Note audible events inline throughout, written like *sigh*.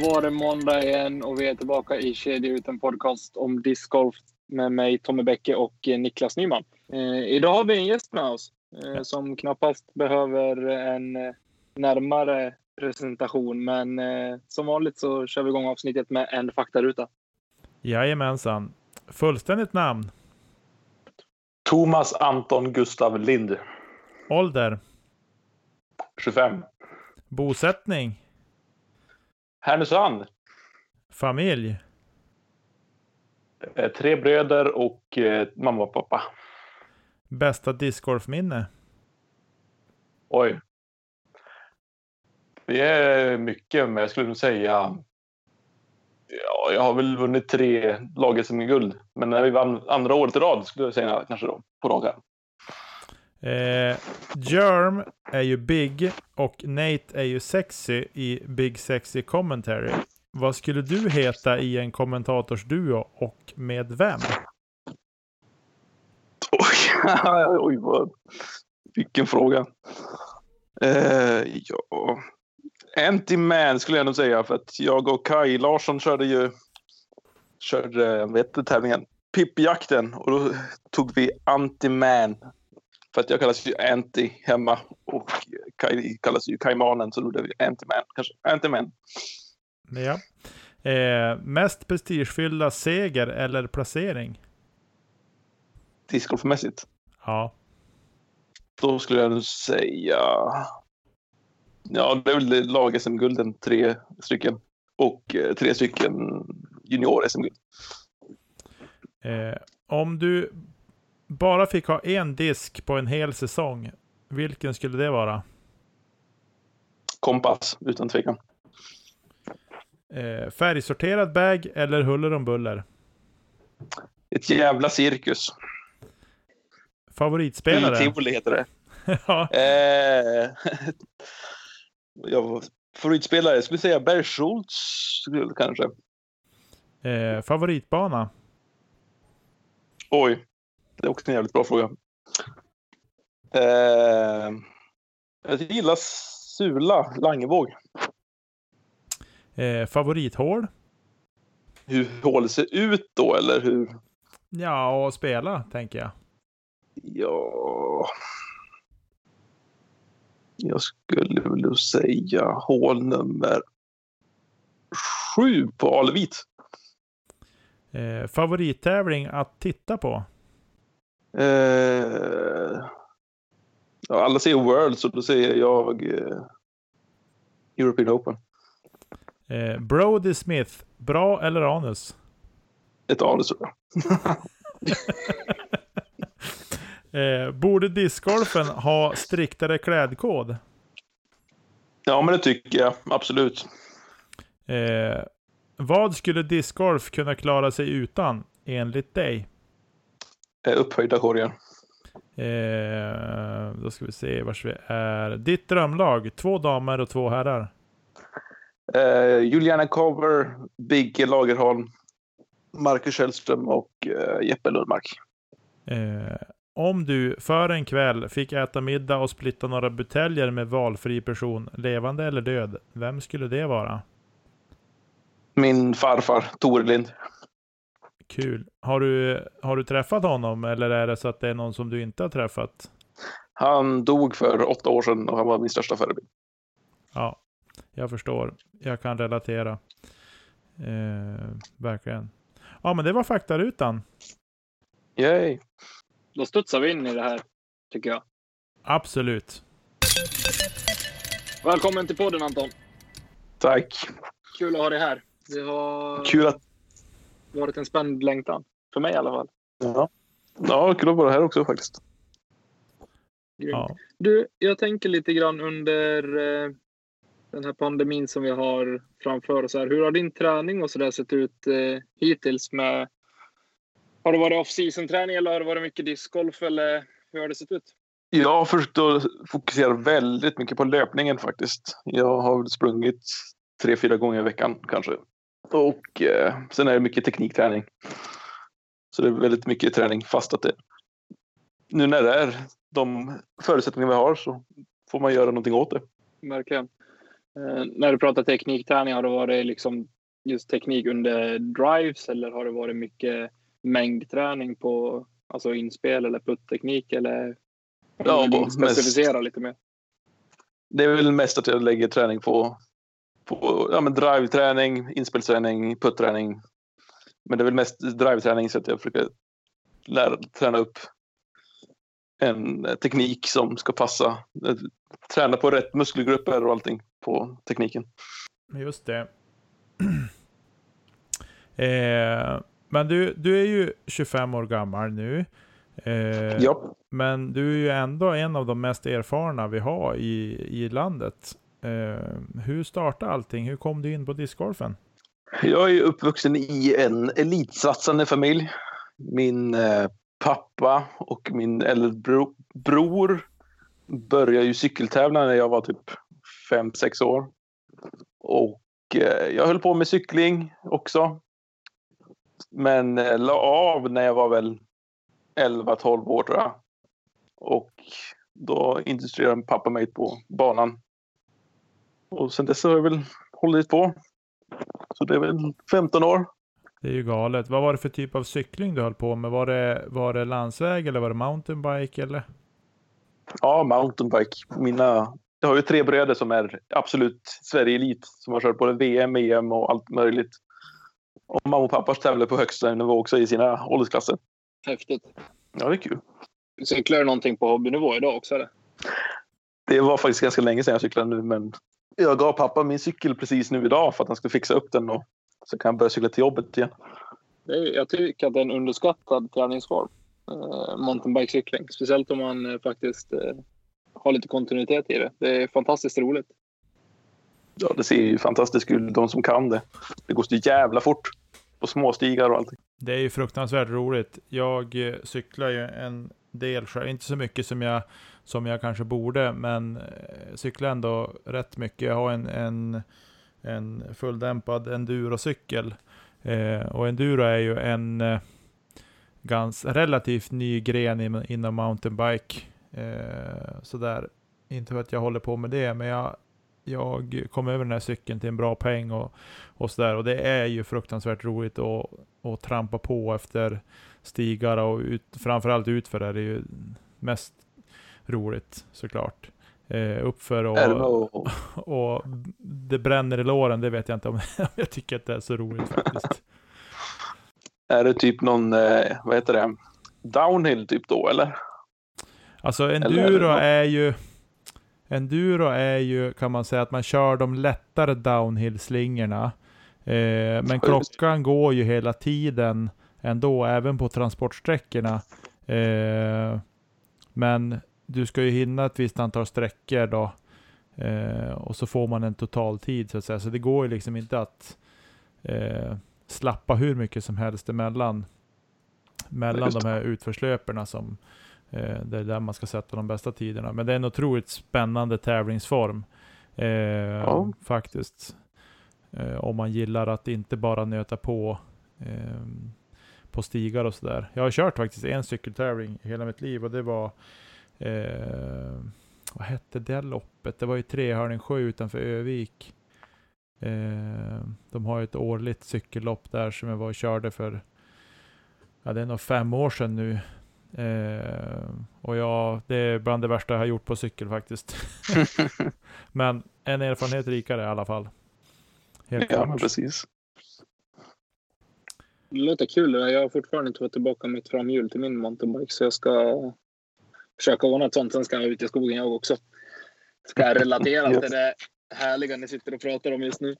Var det måndag igen och vi är tillbaka i Kedjeuten podcast om discgolf med mig Tommy Bäcke och eh, Niklas Nyman. Eh, idag har vi en gäst med oss eh, som knappast behöver en eh, närmare presentation, men eh, som vanligt så kör vi igång avsnittet med en faktaruta. Jajamensan. Fullständigt namn, Thomas Anton Gustav Lind, ålder, 25. bosättning, Härnösand. familj, Eh, Tre bröder och eh, mamma och pappa. bästa discgolfminne. Oj. Det är mycket, men jag skulle nog säga... Ja, jag har väl vunnit tre lag som guld Men när vi vann andra året i rad skulle jag säga kanske då, på rak. Eh, Germ är ju big och Nate är ju sexy i Big Sexy Commentary. Vad skulle du heta i en kommentatorsduo och med vem? Oj, *laughs* oj vad... Vilken fråga. Eh, ja... Anti-man skulle jag nog säga för att jag och Kai Larsson körde ju körde, vad du, tävlingen? Pippjakten och då tog vi Anti-man. För att jag kallas ju Anti hemma och Kai kallas ju Kaimanen så då blev det Anti-man. Kanske Anti-man. Ja. Eh, mest prestigefyllda seger eller placering? Discgolfmässigt. Ja. Då skulle jag nog säga... Ja, det är väl lag-SM-gulden, tre stycken. Och eh, tre stycken junior-SM-guld. Eh, om du bara fick ha en disk på en hel säsong, vilken skulle det vara? Kompass, utan tvekan. Eh, färgsorterad bag eller huller om buller? Ett jävla cirkus. Favoritspelare? Tivoli heter det. *laughs* ja. Eh, *laughs* favoritspelare, jag skulle säga Berg Schultz kanske. eh, favoritbana? Oj, det är också en jävligt bra fråga. Eh, jag gillar Sula, Langevåg. Eh, favorithål? Hur hålet ser ut då, eller hur? Ja, och spela, tänker jag. Ja... Jag skulle väl säga hål nummer sju på Alevit. Eh, favorittävling att titta på? Eh, ja, alla säger World, så då säger jag eh, European Open. Eh, Brody Smith, bra eller anus? Ett anus tror jag. *laughs* Eh, borde discgolfen ha striktare klädkod? Ja, men det tycker jag absolut. Eh, vad skulle discgolf kunna klara sig utan, enligt dig? Eh, upphöjda korgar. Eh, då ska vi se vars vi är. Ditt drömlag, två damer och två herrar. Eh, Juliana Cover, Bigge Lagerholm, Marcus Källström och eh, Jeppe Lundmark. Eh, om du för en kväll fick äta middag och splitta några buteljer med valfri person, levande eller död, vem skulle det vara? Min farfar, Tore Lind. Kul. Har du, har du träffat honom eller är det så att det är någon som du inte har träffat? Han dog för åtta år sedan och han var min största förebild. Ja, jag förstår. Jag kan relatera. Eh, verkligen. Ja, men det var faktarutan. Yay! Då studsar vi in i det här, tycker jag. Absolut. Välkommen till podden Anton. Tack. Kul att ha dig här. Det har Kul att... varit en spänd längtan. För mig i alla fall. Ja, ja kul att vara här också faktiskt. Grymt. Ja. Du, jag tänker lite grann under eh, den här pandemin som vi har framför oss här. Hur har din träning och så där sett ut eh, hittills med har det varit off-season träning eller har det varit mycket discgolf eller hur har det sett ut? Jag har försökt att fokusera väldigt mycket på löpningen faktiskt. Jag har sprungit tre, fyra gånger i veckan kanske. Och eh, sen är det mycket teknikträning. Så det är väldigt mycket träning fast att det nu när det är de förutsättningar vi har så får man göra någonting åt det. Verkligen. Eh, när du pratar teknikträning, har det varit liksom just teknik under drives eller har det varit mycket mängdträning på alltså inspel eller puttteknik eller Ja, du mest- specificera lite mer? Det är väl mest att jag lägger träning på, på ja, men drive-träning, inspelträning, putt-träning. Men det är väl mest drive-träning så att jag försöker lära, träna upp en teknik som ska passa. Eh, Träna på rätt muskelgrupper och allting på tekniken. Just det. *clears throat* eh, men du, du är ju 25 år gammal nu. Eh, Ja. Men du är ju ändå en av de mest erfarna vi har i, i landet. Eh, hur startade allting? Hur kom du in på discgolfen? Jag är uppvuxen i en elitsatsande familj. Min eh, pappa och min äldre bro, bror började ju cykeltävla när jag var typ 5-6 år. Och eh, jag höll på med cykling också. Men eh, la av när jag var väl 11-12 år tror jag. Och då introducerade pappa mig på banan. Och sen dess har jag väl hållit på. Så det är väl 15 år. Det är ju galet. Vad var det för typ av cykling du höll på med? Var det, var det landsväg eller var det mountainbike eller? Ja, mountainbike. Mina, jag har ju tre bröder som är absolut Sverige-elit. Som har kört både VM, EM och allt möjligt. Och mamma och pappa tävlar på högsta nivå också i sina åldersklasser. Häftigt. Ja, det är kul. Cyklar du någonting på hobbynivå idag också eller? Det var faktiskt ganska länge sedan jag cyklade nu, men jag gav pappa min cykel precis nu idag för att han skulle fixa upp den och så kan jag börja cykla till jobbet igen. Jag tycker att det är en underskattad träningsform. Eh, mountainbikecykling. Speciellt om man eh, faktiskt eh, har lite kontinuitet i det. Det är fantastiskt roligt. Ja, det ser ju fantastiskt ut de som kan det. Det går så jävla fort på småstigar och allting. Det är ju fruktansvärt roligt. Jag cyklar ju en del själv, inte så mycket som jag, som jag kanske borde, men eh, cyklar ändå rätt mycket. Jag har en, en, en fulldämpad endurocykel. Eh, och enduro är ju en eh, gans, relativt ny gren inom, inom mountainbike. Eh, sådär. Inte för att jag håller på med det, men jag, jag kom över den här cykeln till en bra peng och, och sådär. Och det är ju fruktansvärt roligt att, att trampa på efter stigar och ut, framförallt utför är det ju mest roligt såklart. Eh, uppför och, och, *laughs* och det bränner i låren, det vet jag inte om *laughs* jag tycker att det är så roligt faktiskt. *laughs* är det typ någon, eh, vad heter det, downhill typ då eller? Alltså Eller- enduro är ju Enduro är ju, kan man säga, att man kör de lättare downhill-slingorna. Eh, men klockan går ju hela tiden ändå, även på transportsträckorna. Eh, men du ska ju hinna ett visst antal sträckor då. Eh, och så får man en total tid så att säga. Så det går ju liksom inte att eh, slappa hur mycket som helst emellan. Mellan de här utförslöperna som eh, det är där man ska sätta de bästa tiderna. Men det är en otroligt spännande tävlingsform. Eh, Faktiskt. Eh, om man gillar att inte bara nöta på eh, på stigar och sådär. Jag har kört faktiskt en cykeltävling i hela mitt liv och det var eh, vad hette det loppet? Det var ju Trehörningsjö utanför Övik. Eh, de har ju ett årligt cykellopp där som jag var och körde för ja, det är nog fem år sedan nu. Eh, och ja, det är bland det värsta jag har gjort på cykel faktiskt. *laughs* Men en erfarenhet rikare i alla fall. Helt ja, klart. men precis. Det låter kul. Jag har fortfarande inte fått tillbaka mitt framhjul till min mountainbike så jag ska försöka ordna ett sånt. Sen ska jag ut i skogen jag också. Ska jag relatera *laughs* Yes. till det härliga ni sitter och pratar om just nu.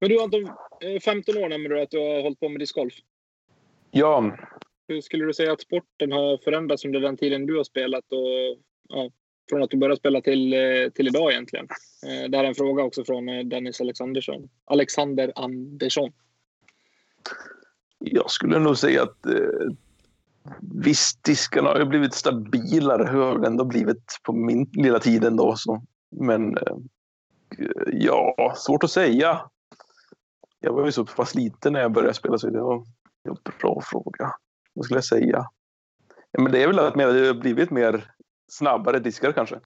Men du Anton, eh, 15 år nämnde du att du har hållit på med discgolf. Ja, Hur skulle du säga att sporten har förändrats under den tiden du har spelat? Och, ja, från att du började spela till, eh, till idag egentligen. Eh, Det här är en fråga också från eh, Dennis Alexandersson. Alexander Andersson. jag skulle nog säga att eh, visst, diskarna har ju blivit stabilare. Hur har det ändå blivit på min lilla tid ändå. Så. Men eh, ja, svårt att säga. Jag var ju så pass liten när jag började spela så det var en bra fråga. Vad skulle jag säga? Ja, men det är väl att det har blivit mer snabbare diskar kanske.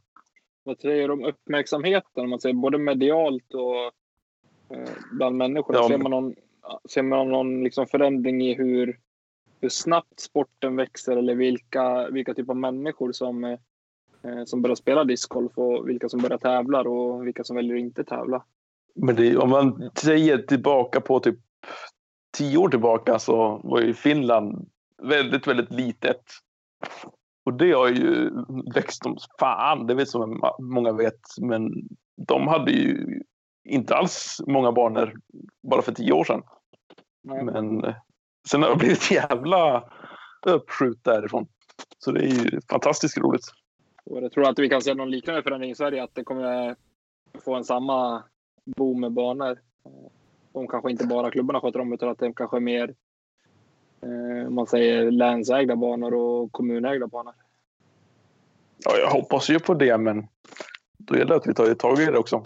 Vad säger du om uppmärksamheten? Om man säger både medialt och eh, bland människor. Ja, ser man någon, ser man någon liksom förändring i hur, hur snabbt sporten växer eller vilka, vilka typer av människor som, eh, som börjar spela discgolf och vilka som börjar tävla och vilka som väljer att inte tävla? Men det, om man säger tillbaka på typ tio år tillbaka så var ju Finland väldigt, väldigt litet. Och det har ju växt som fan, det vet som många vet. Men de hade ju inte alls många banor bara för tio år sedan. Nej. Men eh, sen har det blivit jävla uppskjut därifrån. Så det är ju fantastiskt roligt. Och jag tror att vi kan se någon liknande förändring i Sverige, att det kommer få en samma boom med banor. Om kanske inte bara klubbarna sköter om utan att det kanske är mer eh, om man säger länsägda banor och kommunägda banor. Ja, jag hoppas ju på det, men då gäller det att vi tar tag i det också.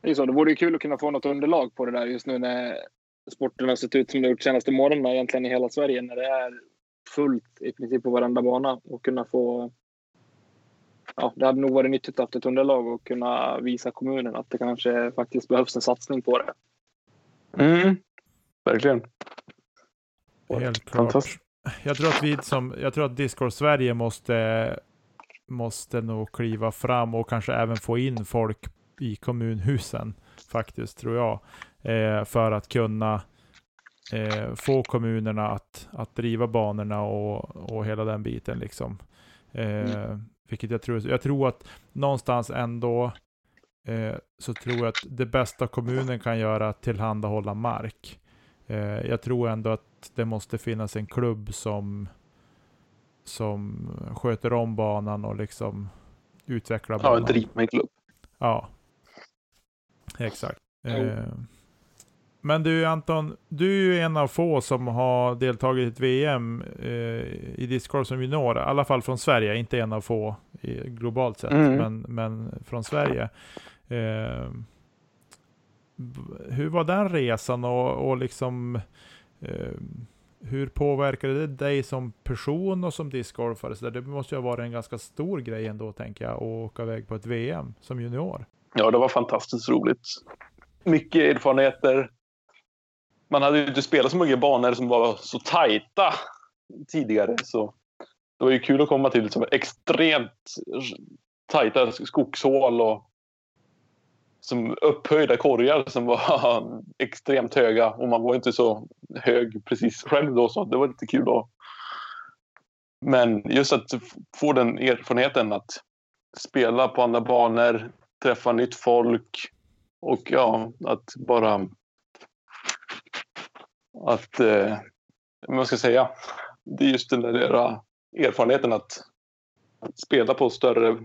Det är så, det vore ju kul att kunna få något underlag på det där just nu när sporten har sett ut som det gjort senaste månaderna egentligen i hela Sverige när det är fullt i princip på varenda bana och kunna få Ja, det hade nog varit nyttigt att ha haft ett underlag och kunna visa kommunen att det kanske faktiskt behövs en satsning på det. Mm. Verkligen. Helt klart. Fantastiskt. Jag tror att vi som, jag tror att Discord Sverige måste, måste nog kliva fram och kanske även få in folk i kommunhusen faktiskt, tror jag. Eh, för att kunna eh, få kommunerna att, att driva banorna och, och hela den biten liksom. Eh, Vilket jag tror, jag tror att någonstans ändå eh, så tror jag att det bästa kommunen kan göra är att tillhandahålla mark. Eh, jag tror ändå att det måste finnas en klubb som, som sköter om banan och liksom utvecklar Ja, banan. en drivmedel. Ja. Exakt. Jo. Men du Anton, du är ju en av få som har deltagit i ett VM eh, i discgolf som junior. I alla fall från Sverige, inte en av få i, globalt sett, Mm. men, men från Sverige. Eh, hur var den resan och, och liksom eh, hur påverkade det dig som person och som discgolfare? Så det måste ju ha varit en ganska stor grej ändå, tänker jag, att åka iväg på ett VM som junior. Ja, det var fantastiskt roligt. Mycket erfarenheter. Man hade ju inte spelat så många banor som var så tajta tidigare. Så det var ju kul att komma till liksom extremt tajta skogshål och som upphöjda korgar som var *laughs* extremt höga. Och man var inte så hög precis själv då, så det var lite kul. Då. Men just att få den erfarenheten att spela på andra banor, träffa nytt folk och ja, att bara... Att... Eh, vad ska jag säga? Det är just den där erfarenheten att spela på större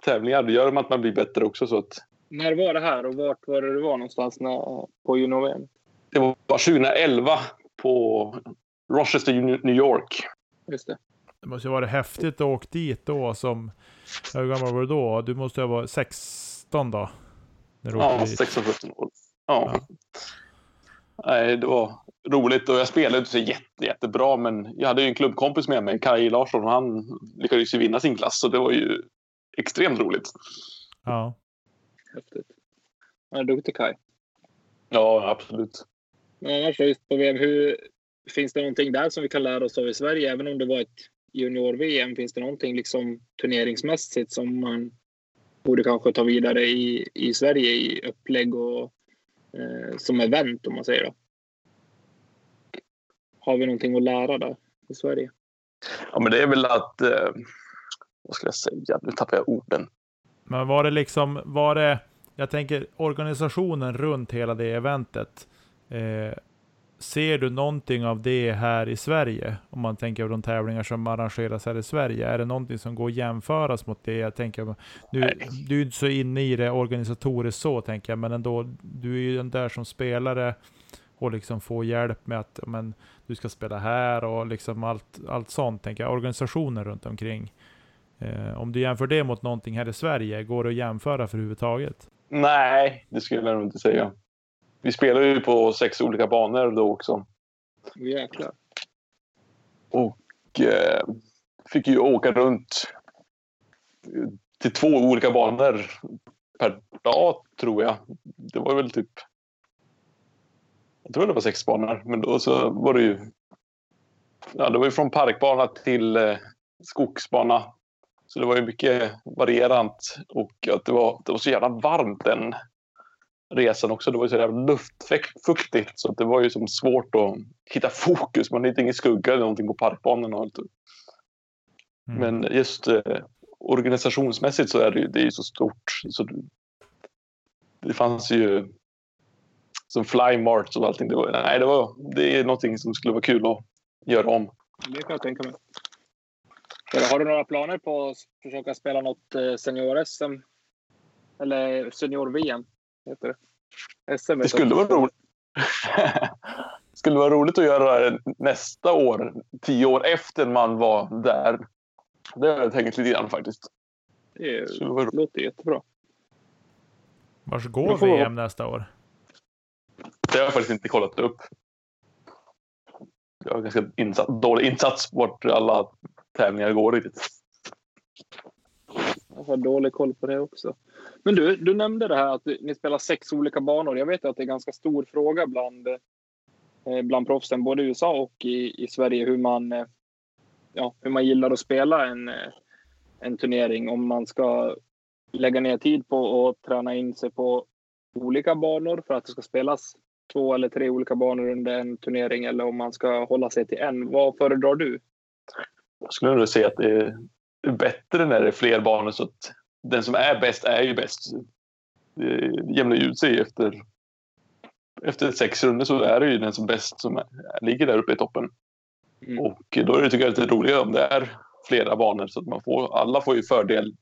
tävlingar. Det gör att man blir bättre också. Så att När var det här och vart var det du var någonstans när, på junior-VM? det var 2011 på Rochester, New York. Just det. Det måste ju vara häftigt att åka dit då som... Hur gammal var du då? Du måste ha varit 16 då? När du Ja, dit. 16-17 år. Ja. Ja. Nej, det var roligt och jag spelade inte så jätte, jättebra men jag hade ju en klubbkompis med mig, Kaj Larsson, och han lyckades ju vinna sin klass så det var ju extremt roligt. Ja. Häftigt. Ja, duktig Kaj. Ja, absolut. Men annars just på VM, hur, finns det någonting där som vi kan lära oss av i Sverige? Även om det var ett junior-VM, finns det någonting liksom turneringsmässigt som man borde kanske ta vidare i, i Sverige i upplägg och som event om man säger då? Har vi någonting att lära där i Sverige? Ja, men det är väl att... Eh, vad ska jag säga? Nu tappar jag orden. Men var det liksom, var det, jag tänker organisationen runt hela det eventet. Eh, ser du någonting av det här i Sverige? Om man tänker på de tävlingar som arrangeras här i Sverige. Är det någonting som går att jämföras mot det? Jag tänker, nu, du är inte så inne i det organisatoriskt så tänker jag, men ändå, du är ju den där som spelare och liksom få hjälp med att men, du ska spela här och liksom allt, allt sånt, tänker jag. Organisationen runt omkring. Eh, om du jämför det mot någonting här i Sverige, går det att jämföra för överhuvudtaget? Nej, det skulle jag nog inte säga. Vi spelar ju på sex olika banor då också. Jäklar. Och eh, fick ju åka runt till två olika banor per dag, tror jag. Det var väl typ... Jag tror det var sex banor, men då så var det ju... Ja, det var ju från parkbana till eh, skogsbana. Så det var ju mycket varierant och att det var, det var så jävla varmt den resan också. Det var ju så jävla luftfuktigt så det var ju som svårt att hitta fokus. Man hittade ingen skugga eller någonting på parkbanan. Och allt. Mm. Men just eh, organisationsmässigt så är det ju, det är ju så stort. Så det, det fanns ju som fly march och allting. Det, var, nej, det, var, det är någonting som skulle vara kul att göra om. Det kan jag tänka mig. Har du några planer på att försöka spela något eh, senior-SM? Eller senior-VM? Heter det. SM det skulle vara roligt. det *laughs* skulle vara roligt att göra det nästa år, tio år efter man var där. Det har jag tänkt lite grann faktiskt. Det, det låter jättebra. Vars går VM nästa år? Det har jag faktiskt inte kollat upp. Jag har ganska insatt, dålig insats vart alla tävlingar går riktigt. Jag har dålig koll på det också. Men du, du nämnde det här att ni spelar sex olika banor. Jag vet att det är en ganska stor fråga bland, eh, bland proffsen, både i USA och i, i Sverige, hur man, eh, ja, hur man gillar att spela en, eh, en turnering. Om man ska lägga ner tid på att träna in sig på olika banor för att det ska spelas två eller tre olika banor under en turnering eller om man ska hålla sig till en. Vad föredrar du? Jag skulle nog säga att det är bättre när det är fler banor så att den som är bäst är ju bäst. Det jämnar ju ut sig efter, efter sex runder så är det ju den som bäst som är, ligger där uppe i toppen. Mm. Och då är det tycker jag lite roligare om det är flera banor så att man får, alla får ju fördel.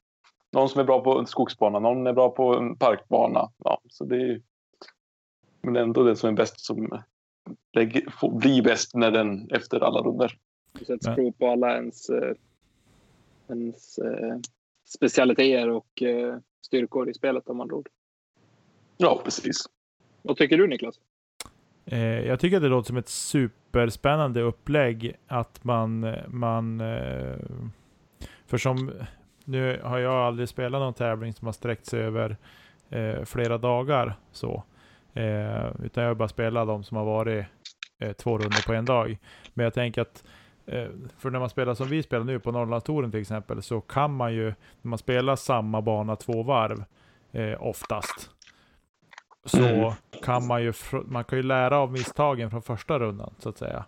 Någon som är bra på en skogsbana, någon är bra på en parkbana. Ja, så det är, men ändå den som är bäst som lägger, får, blir bäst när den efter alla runder. Det sätts prov på alla ens, eh, ens eh, specialiteter och eh, styrkor i spelet om man ord. Ja, precis. Vad tycker du Niklas? Eh, jag tycker att det låter som ett superspännande upplägg att man, man eh, för som nu har jag aldrig spelat någon tävling som har sträckt sig över eh, flera dagar så. Utan jag har bara spelat de som har varit två runder på en dag. Men jag tänker att för när man spelar som vi spelar nu på Norrlandstouren till exempel så kan man ju, när man spelar samma bana två varv eh, oftast, så mm. kan man ju, man kan ju lära av misstagen från första rundan så att säga.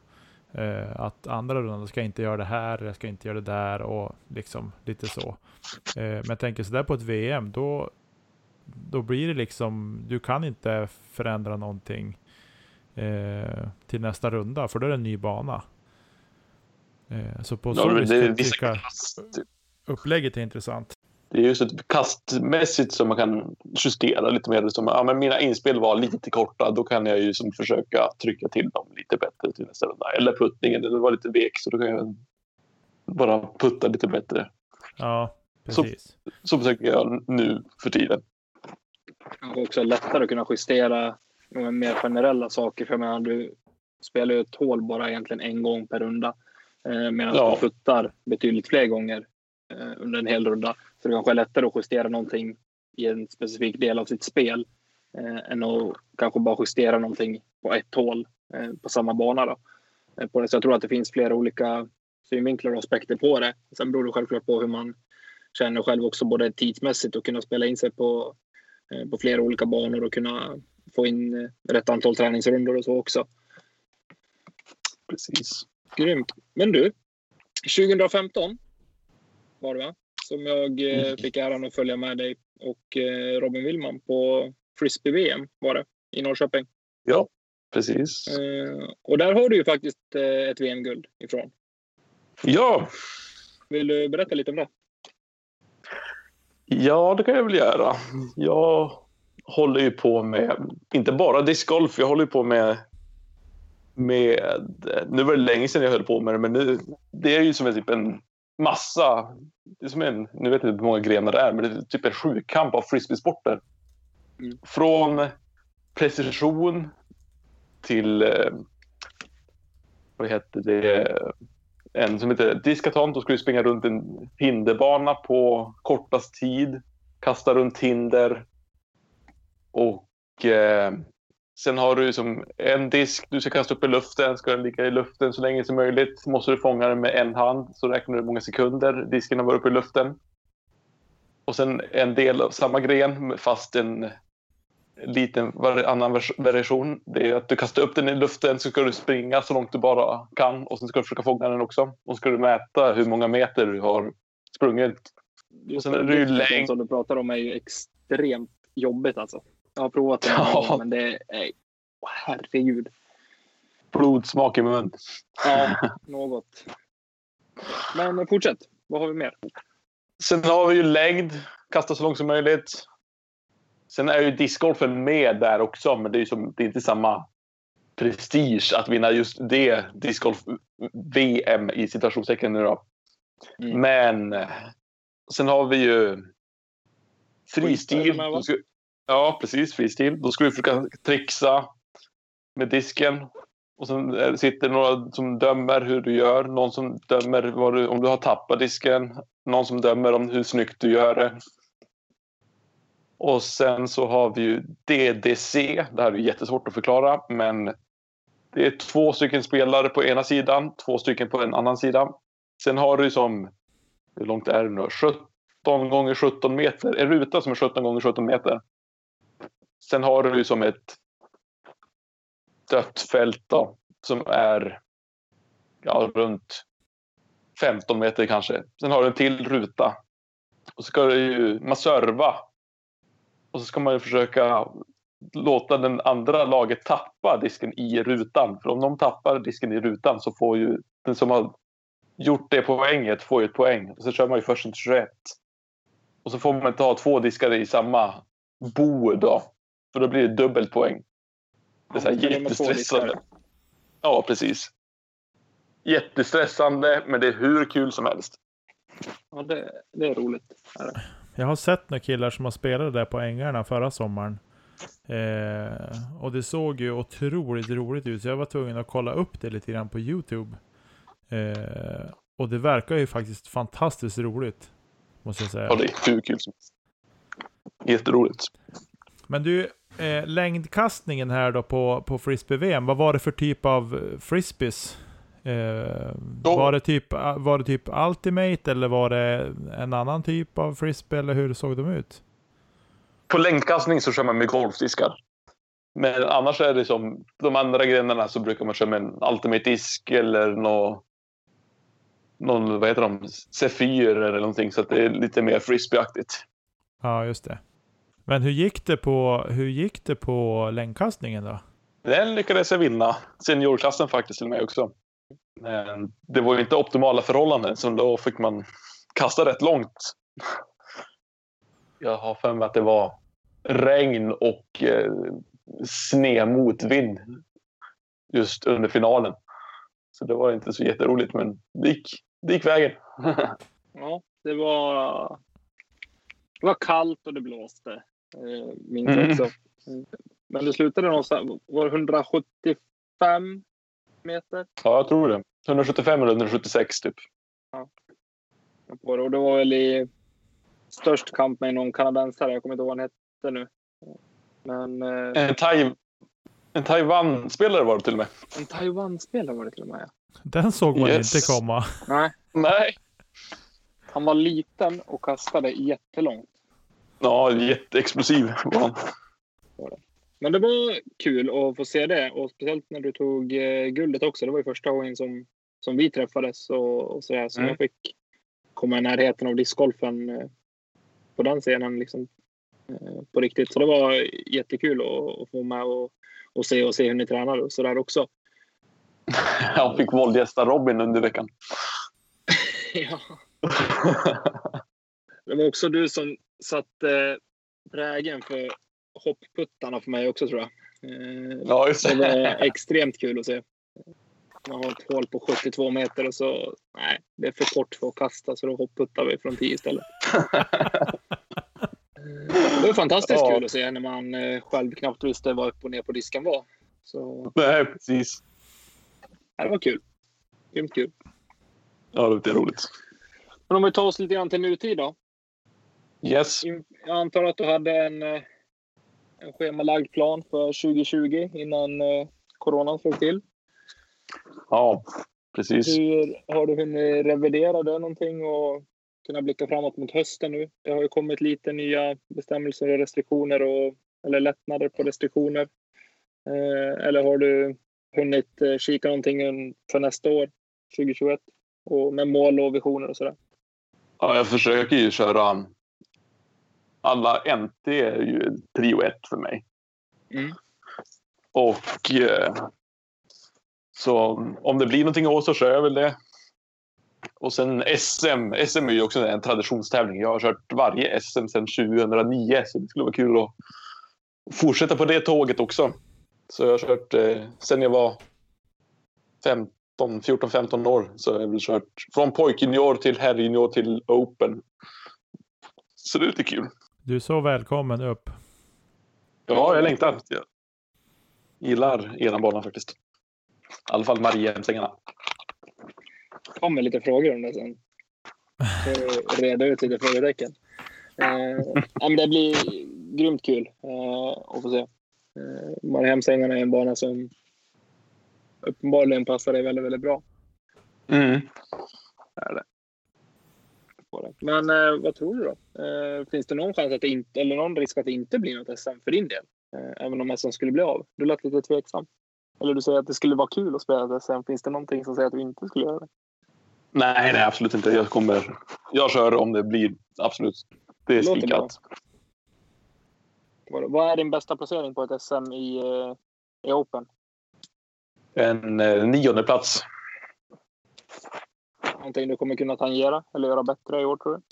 Eh, att andra rundan ska jag inte göra det här, jag ska inte göra det där och liksom lite så. Eh, men jag tänker sådär på ett VM, då, då blir det liksom, du kan inte förändra någonting eh, till nästa runda, för då är det en ny bana. Eh, så på så vis tycker upplägget är intressant. Det är just ett kastmässigt som man kan justera lite mer. Som, ja, men mina inspel var lite korta, då kan jag ju som försöka trycka till dem lite bättre till nästa runda. Eller puttningen, den var lite vek så då kan jag bara putta lite bättre. Ja, precis. Så, så försöker jag nu för tiden. Kanske också lättare att kunna justera mer generella saker. För jag menar, du spelar ju ett hål bara egentligen en gång per runda. Eh, medan ja. man puttar betydligt fler gånger eh, under en hel runda. Så det kanske är lättare att justera någonting i en specifik del av sitt spel eh, än att kanske bara justera någonting på ett hål eh, på samma bana. Då. Eh, på det. Så jag tror att det finns flera olika synvinklar och aspekter på det. Sen beror det självklart på hur man känner själv också både tidsmässigt och kunna spela in sig på, eh, på flera olika banor och kunna få in rätt antal träningsrundor och så också. Precis. Grymt. Men du, 2015 var det va? Som jag eh, fick äran att följa med dig och eh, Robin Willman på frisbee-VM var det i Norrköping. Ja, precis. Eh, och där har du ju faktiskt eh, ett VM-guld ifrån. Ja, Vill du berätta lite om det? ja, det kan jag väl göra. Jag håller ju på med, inte bara discgolf, jag håller ju på med med, nu var det länge sedan jag höll på med det, men nu, det är ju som en, typ en massa, det är som en, nu vet jag inte hur många grenar det är, men det är typ en sjukamp av frisbeesporter. Mm. Från precision till, eh, vad heter det, en som heter diskaton. Då ska du springa runt en hinderbana på kortast tid, kasta runt hinder och eh, sen har du som en disk du ska kasta upp i luften. Ska den ligga i luften så länge som möjligt måste du fånga den med en hand. Så räknar du hur många sekunder disken har varit uppe i luften. Och sen en del av samma gren fast en liten annan vers- variation. Det är att du kastar upp den i luften så ska du springa så långt du bara kan och sen ska du försöka fånga den också. Och så ska du mäta hur många meter du har sprungit. Just sen är det ju längd. som du pratar om är ju extremt jobbigt alltså. Jag har provat det, Ja. ja. men det är... Åh, herregud. Blodsmak i mun. Ja, *laughs* något. Men fortsätt. Vad har vi mer? Sen har vi ju längd, kasta så långt som möjligt. Sen är ju discgolfen med där också, men det är, som, det är inte samma prestige att vinna just det discgolf-VM i citationstecken nu då. Mm. Men eh, sen har vi ju Freestyle Ja, precis. Fristil. Då ska du försöka trixa med disken. Och sen det- sitter några som dömer hur du gör. Någon som dömer vad du, om du har tappat disken. Någon som dömer om hur snyggt du gör det. Och sen så har vi ju DDC. Det här är jättesvårt att förklara, men det är två stycken spelare på ena sidan, två stycken på en annan sida. Sen har du som, hur långt är det nu? 17 gånger 17 meter. En ruta som är 17 gånger 17 meter. Sen har du ju som ett dött fält då, som är ja, runt 15 meter kanske. Sen har du en till ruta. Och så ska du ju, man serva. Och så ska man ju försöka låta den andra laget tappa disken i rutan. För om de tappar disken i rutan så får ju den som har gjort det poänget får ju ett poäng. Och så kör man ju först till 21. Och så får man inte ha två diskar i samma bo då. För då blir det dubbelt poäng. Det är så här Ja, jättestressande. Ja, precis. Jättestressande, men det är hur kul som helst. Ja, det, det är roligt. Jag har sett några killar som har spelat där på ängarna förra sommaren. Eh, och det såg ju otroligt roligt ut, så jag var tvungen att kolla upp det lite grann på YouTube. Eh, och det verkar ju faktiskt fantastiskt roligt. Måste jag säga. Ja, det är hur kul som helst. Jätteroligt. Men du, eh, längdkastningen här då på, på frisbee-VM, vad var det för typ av eh, frisbees? Eh, var, det typ, var det typ Ultimate eller var det en annan typ av frisbee eller hur såg de ut? På längdkastning så kör man med golfdiskar. Men annars är det som de andra grenarna så brukar man köra med en Ultimate disk eller nå, någon, vad heter de, Zephyr eller någonting. Så att det är lite mer frisbeeaktigt. Ja, just det. Men hur gick det på, hur gick det på längdkastningen då? Den lyckades jag vinna. Seniorklassen faktiskt till mig också. Men det var ju inte optimala förhållanden så då fick man kasta rätt långt. Jag har för mig att det var regn och eh, sned motvind just under finalen. Så det var inte så jätteroligt men det gick, det gick vägen. *laughs* Ja, det var... Det var kallt och det blåste. Eh, minns Mm. också. Mm. Men det slutade någonstans... Var det 175 meter? Ja, jag tror det. 175 eller 176 typ. På det. Och det var väl i störst kamp med någon kanadensare. Jag kommer inte ihåg vad han hette nu. Men eh, En, tai en Taiwan-spelare var det till och med. en Taiwan-spelare var det till och med. ja. Den såg man Yes. inte komma. Nej, Nej. han var liten och kastade jättelångt. Ja, jätteexplosiv var han. Men det var kul att få se det och speciellt när du tog eh, guldet också. Det var ju första gången som som vi träffades och, och sådär. Så Mm. jag fick komma i närheten av discgolfen eh, på den scenen liksom, eh, på riktigt. Så det var jättekul att, att få med och, och se och se hur ni tränar och sådär också. *laughs* Jag fick våldgästa Robin under veckan. *laughs* ja. *laughs* Det var också du som satte prägen för hoppputtarna för mig också tror jag. Eh, Ja, just Det var det. *laughs* extremt kul att se. Man har ett hål på 72 meter och så, nej, det är för kort för att kasta så då hopputtar vi från 10 istället. *laughs* Det var fantastiskt Ja. kul att se när man eh, själv knappt visste vad upp och ner på disken var. Så Nej, precis. det var kul. Grymt kul. Ja, det är roligt. Men om vi tar oss lite grann till nutid då. Yes. Jag antar att du hade en, eh, en schemalagd plan för 2020 innan eh, coronan slog till. Ja, precis. Hur har du hunnit revidera det någonting och kunna blicka framåt mot hösten nu? Det har ju kommit lite nya bestämmelser och restriktioner och eller lättnader på restriktioner. Eh, eller har du hunnit kika någonting för nästa år, 2021? Och med mål och visioner och sådär. Ja, jag försöker ju köra... Alla NT är ju prio ett för mig. Mm. Och eh, så om det blir någonting i år så kör jag väl det. Och sen SM. SM är ju också en traditionstävling. Jag har kört varje SM sedan 2009 så det skulle vara kul att fortsätta på det tåget också. Så jag har kört eh, sen jag var 15, 14-15 år så har jag väl kört från pojkjunior till herrjunior till open. Så det är lite kul. Du är så välkommen upp. Ja, jag längtar. Jag gillar eran bana faktiskt. I alla fall Mariehemsängarna. kommer lite frågor om det sen. Så reda ut lite frågetecken. Eh, men det blir grymt kul eh, att få se. Eh, Mariehemsängarna är en bana som uppenbarligen passar dig väldigt, väldigt bra. Mm. På det. Men eh, vad tror du då? Eh, finns det någon chans att det inte, eller någon risk att det inte blir något SM för din del? Eh, även om SM skulle bli av? Du lät lite tveksam. Eller du säger att det skulle vara kul att spela ett SM. Finns det någonting som säger att du inte skulle göra det? Nej, nej, absolut inte. Jag kommer... Jag kör om det blir. Absolut. Det är spikat. Vad vad är din bästa placering på ett SM i, eh, i Open? En eh, nionde plats. Någonting du kommer kunna tangera eller göra bättre i år tror du?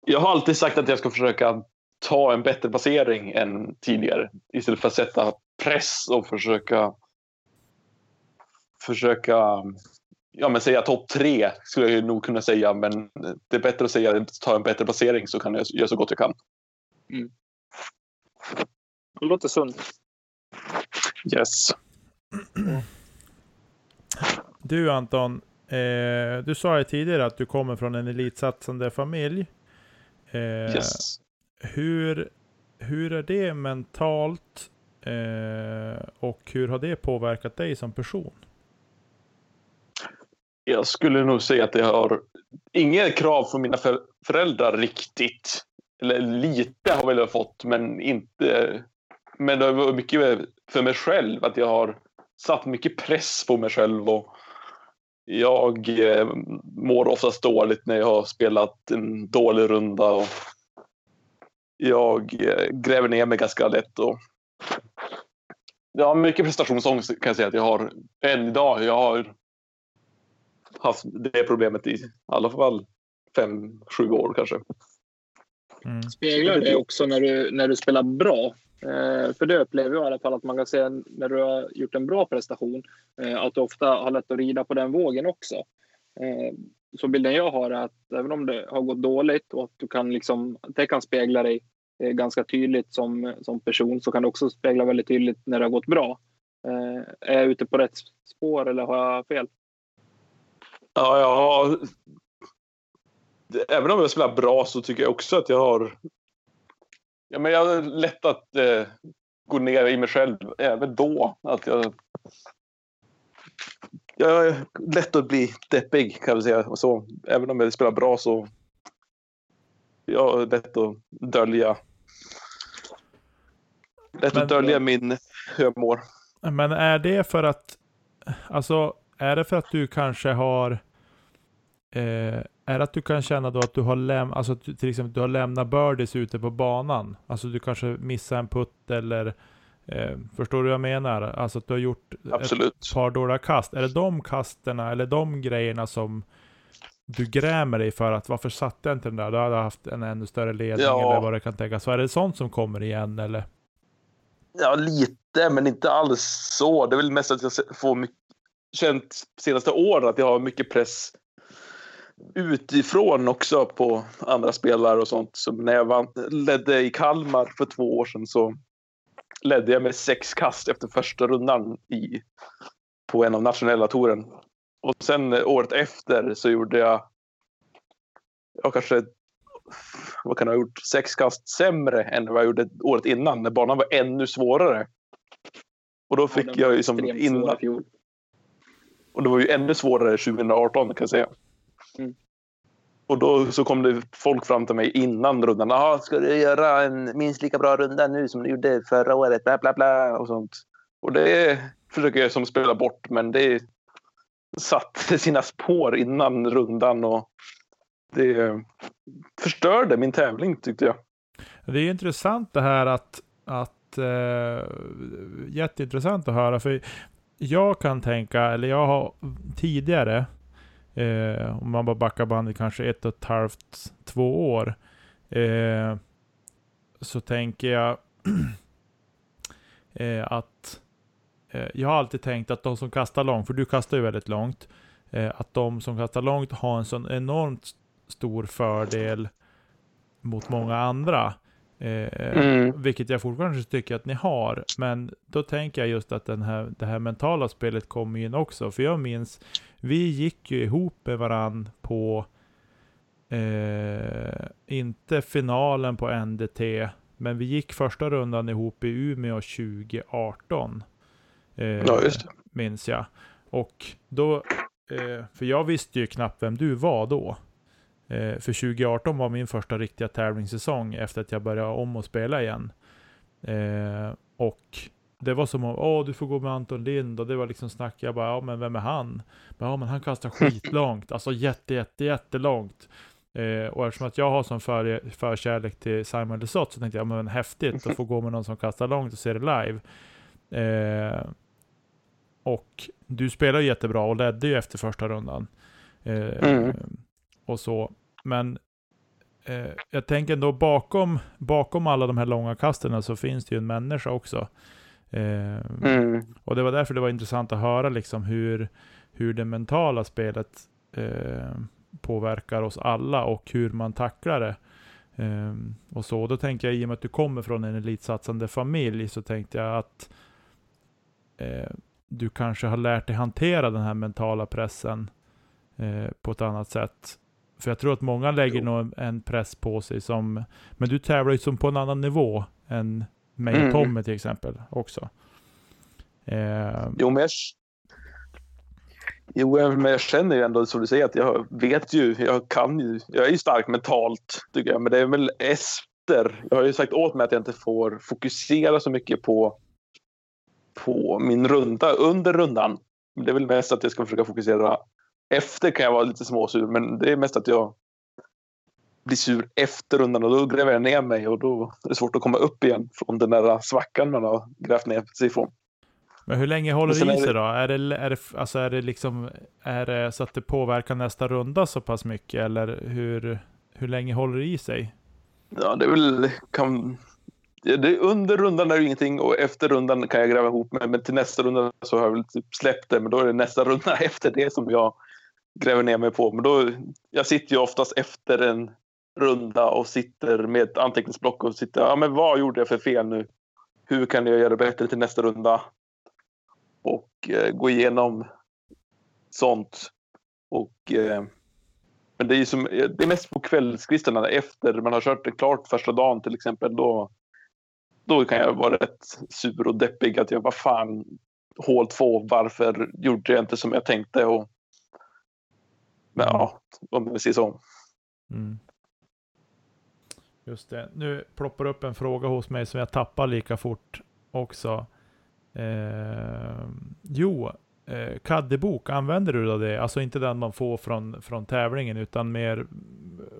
Jag har alltid sagt att jag ska försöka ta en bättre placering än tidigare. Istället för att sätta press och försöka försöka ja, men säga topp tre skulle jag nog kunna säga. Men det är bättre att säga att ta en bättre placering så kan jag göra så gott jag kan. Det låter sunt. Yes. Du Anton, eh, du sa ju tidigare att du kommer från en elitsatsande familj. Eh, yes. hur, hur är det mentalt eh, och hur har det påverkat dig som person? Jag skulle nog säga att jag har inget krav från mina för- föräldrar riktigt. Eller lite har väl jag fått, men inte. Men det var mycket för mig själv. Att jag har satt mycket press på mig själv. Och jag eh, mår oftast dåligt när jag har spelat en dålig runda. Och jag eh, gräver ner mig ganska lätt. Och ja, mycket prestationsångest kan jag säga att jag har än idag. Jag har haft det problemet i alla fall fem, sju år kanske. Mm. Speglar det också när du, när du spelar bra? Eh, för det upplever jag i alla fall att man kan se när du har gjort en bra prestation. Eh, att du ofta har lätt att rida på den vågen också. Eh, så bilden jag har är att även om det har gått dåligt och att du kan liksom, det kan spegla dig eh, ganska tydligt som, som person så kan det också spegla väldigt tydligt när det har gått bra. Eh, är jag ute på rätt spår eller har jag fel? Ja, jag har... Även om jag spelar bra så tycker jag också att jag har... Ja, men jag har lätt att eh, gå ner i mig själv även då. Att jag... Jag är lätt att bli deppig kan jag säga. Och så, även om jag spelar bra så... Jag har lätt att dölja... Lätt Men- att dölja min mår. Men är det för att, alltså är det för att du kanske har eh, är att du kan känna då att du har lämnat, alltså till exempel du har lämnat birdies ute på banan? Alltså du kanske missar en putt eller eh, Förstår du vad jag menar? Alltså att du har gjort Absolut. ett par dåliga kast. Är det de kasterna eller de grejerna som du grämer dig för att varför satte jag inte den där? Du hade haft en ännu större ledning Ja. eller vad det kan tänkas. Så är det sånt som kommer igen eller? Ja, lite, men inte alls så. Det är väl mest att jag får mycket, känt senaste åren att jag har mycket press utifrån också på andra spelare och sånt. Som när jag vann, ledde i Kalmar för två år sedan så ledde jag med sex kast efter första rundan i, på en av nationella touren. Och sen året efter så gjorde jag, jag kanske, vad kan jag ha gjort, sex kast sämre än vad jag gjorde året innan när banan var ännu svårare. Och då fick jag ju som innan, och det var ju ännu svårare 2018 kan jag säga. Mm. Och då så kom det folk fram till mig innan rundan. Ah, ska du göra en minst lika bra runda nu som du gjorde förra året? Bla, bla, bla och sånt. Och det försöker jag som spela bort, men det satte sina spår innan rundan och det förstörde min tävling tyckte jag. Det är intressant det här att, att eh, jätteintressant att höra. För jag kan tänka, eller jag har tidigare, eh, om man bara backar bandet kanske ett och ett halvt, två år, eh, så tänker jag *clears throat* eh, att eh, jag har alltid tänkt att de som kastar långt, för du kastar ju väldigt långt, eh, att de som kastar långt har en sån enormt stor fördel mot många andra. Eh, Mm. Vilket jag fortfarande tycker att ni har. Men då tänker jag just att den här, det här mentala spelet kommer in också. För jag minns, vi gick ju ihop med varann på, eh, inte finalen på NDT, men vi gick första rundan ihop i Umeå 2018. Eh, Ja, just det. Minns jag. Och då, eh, för jag visste ju knappt vem du var då. Eh, för 2018 var min första riktiga tävlingssäsong efter att jag började om och spela igen. Eh, och det var som om, åh du får gå med Anton Lind och det var liksom snack. Jag bara, ja men vem är han? Men, ja men han kastar skitlångt, alltså jätte jätte jättelångt. Eh, och eftersom att jag har som för, förkärlek till Simon Lesoth så tänkte jag, men häftigt att få gå med någon som kastar långt och se det live. Eh, och du spelar ju jättebra och ledde ju efter första rundan. Eh, Mm. Och så. Men eh, jag tänker ändå bakom, bakom alla de här långa kasten så finns det ju en människa också. Eh, Mm. och det var därför det var intressant att höra liksom hur, hur det mentala spelet eh, påverkar oss alla och hur man tacklar det. Eh, och så. Då tänker jag, i och med att du kommer från en elitsatsande familj, så tänkte jag att eh, du kanske har lärt dig hantera den här mentala pressen eh, på ett annat sätt. För jag tror att många lägger Jo. nog en press på sig som, men du tävlar ju som på en annan nivå än mig och Mm. Tommy till exempel också. Eh, Jo, men jag, jo, men jag känner ju ändå som du säger att jag vet ju, jag kan ju, jag är ju stark mentalt tycker jag, men det är väl efter. Jag har ju sagt åt mig att jag inte får fokusera så mycket på, på min runda under rundan. Det är väl mest att jag ska försöka fokusera. Efter kan jag vara lite småsur, men det är mest att jag blir sur efter rundan och då gräver jag ner mig och då är det svårt att komma upp igen från den där svackan man har grävt ner sig ifrån. Men hur länge håller det i sig då? Är det, är, det, alltså är det liksom är det så att det påverkar nästa runda så pass mycket? Eller hur, hur länge håller det i sig? Ja, det är väl... Kan, det under rundan är det ingenting och efter rundan kan jag gräva ihop mig. Men till nästa runda så har jag väl typ släppt det. Men då är det nästa runda *laughs* efter det som jag gräver ner mig på. Men då, jag sitter ju oftast efter en runda och sitter med ett anteckningsblock och sitter. Ja, men vad gjorde jag för fel nu? Hur kan jag göra bättre till nästa runda? Och eh, gå igenom sånt. Och eh, men det är, ju som, eh, det är mest på kvällskvisten. efter man har kört det klart första dagen till exempel. Då, då kan jag vara rätt sur och deppig. Att jag vad fan, hål två, varför gjorde jag inte som jag tänkte? Och, men ja, om vi säger så. Mm. Just det. Nu ploppar upp en fråga hos mig som jag tappar lika fort också. Eh, jo, eh, kaddebok, använder du då det? Alltså inte den man får från, från tävlingen utan mer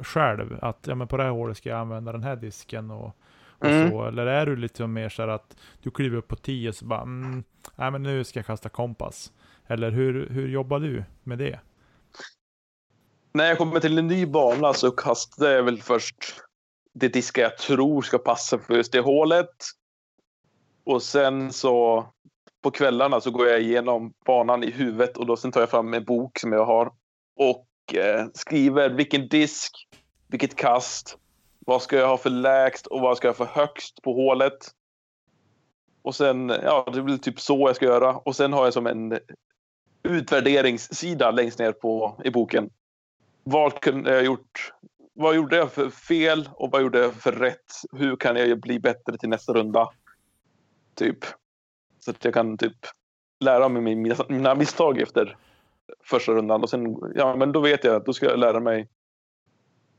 själv. Att ja, men på det här hålet ska jag använda den här disken och, och Mm. så. Eller är du lite mer så här att du kliver upp på 10 och så bara mm, nej men nu ska jag kasta kompass. Eller hur, hur jobbar du med det? När jag kommer till en ny bana så kastar jag väl först det diskar jag tror ska passa för just det hålet. Och sen så på kvällarna så går jag igenom banan i huvudet och då sen tar jag fram en bok som jag har och eh, skriver vilken disk, vilket kast, vad ska jag ha för lägst och vad ska jag ha för högst på hålet. Och sen, ja, det blir typ så jag ska göra. Och sen har jag som en utvärderingssida längst ner på, i boken. Vad kunde jag gjort? Vad gjorde jag för fel och vad gjorde jag för rätt? Hur kan jag bli bättre till nästa runda? Typ. Så att jag kan typ lära mig mina, mina misstag efter första rundan. Och sen, ja men då vet jag att då ska jag lära mig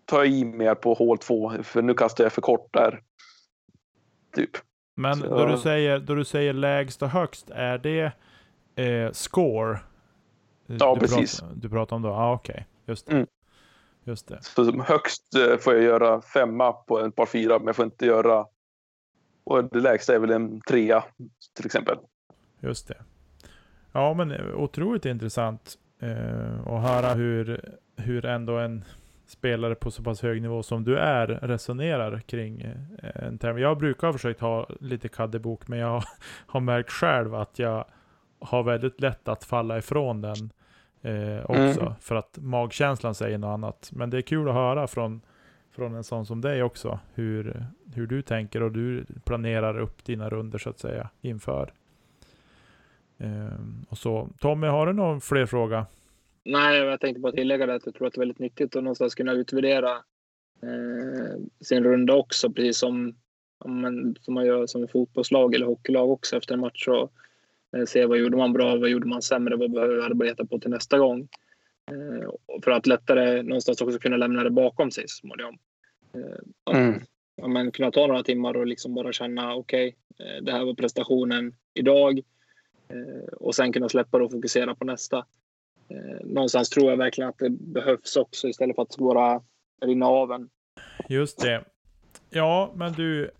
ta i mer på hål två. För nu kastar jag för kort där. Typ. Men Så- då, du säger, då du säger lägst och högst, är det eh, score? Ja, du precis. Pratar, du pratar om då? Ja, ah, okej. Just det. Mm. Just det. Så som högst eh, får jag göra femma på en par fyra, men jag får inte göra... Och det lägsta är väl en trea, till exempel. Just det. Ja, men eh, otroligt intressant eh, att höra hur, hur ändå en spelare på så pass hög nivå som du är resonerar kring eh, en term. Jag brukar ha försökt ha lite kaddebok, men jag *laughs* har märkt själv att jag har väldigt lätt att falla ifrån den eh, också. Mm. För att magkänslan säger något annat. Men det är kul att höra från, från en sån som dig också. Hur, hur du tänker och du planerar upp dina runder så att säga inför. Ehm, och så. Tommy, har du någon fler fråga? Nej, jag tänkte bara tillägga det att jag tror att det är väldigt nyttigt att någonstans kunna utvärdera eh, sin runda också, precis som, men, som man gör som fotbollslag eller hockeylag också efter en match. Eh, se vad gjorde man bra, vad gjorde man sämre, vad behöver jag arbeta på till nästa gång. Eh, för att lättare någonstans också kunna lämna det bakom sig så småningom. Eh, Mm. ja, men kunna ta några timmar och liksom bara känna okej, eh, det här var prestationen idag. Eh, och sen kunna släppa det och fokusera på nästa. Eh, någonstans tror jag verkligen att det behövs också istället för att bara rinna av en. Just det. Ja, men du,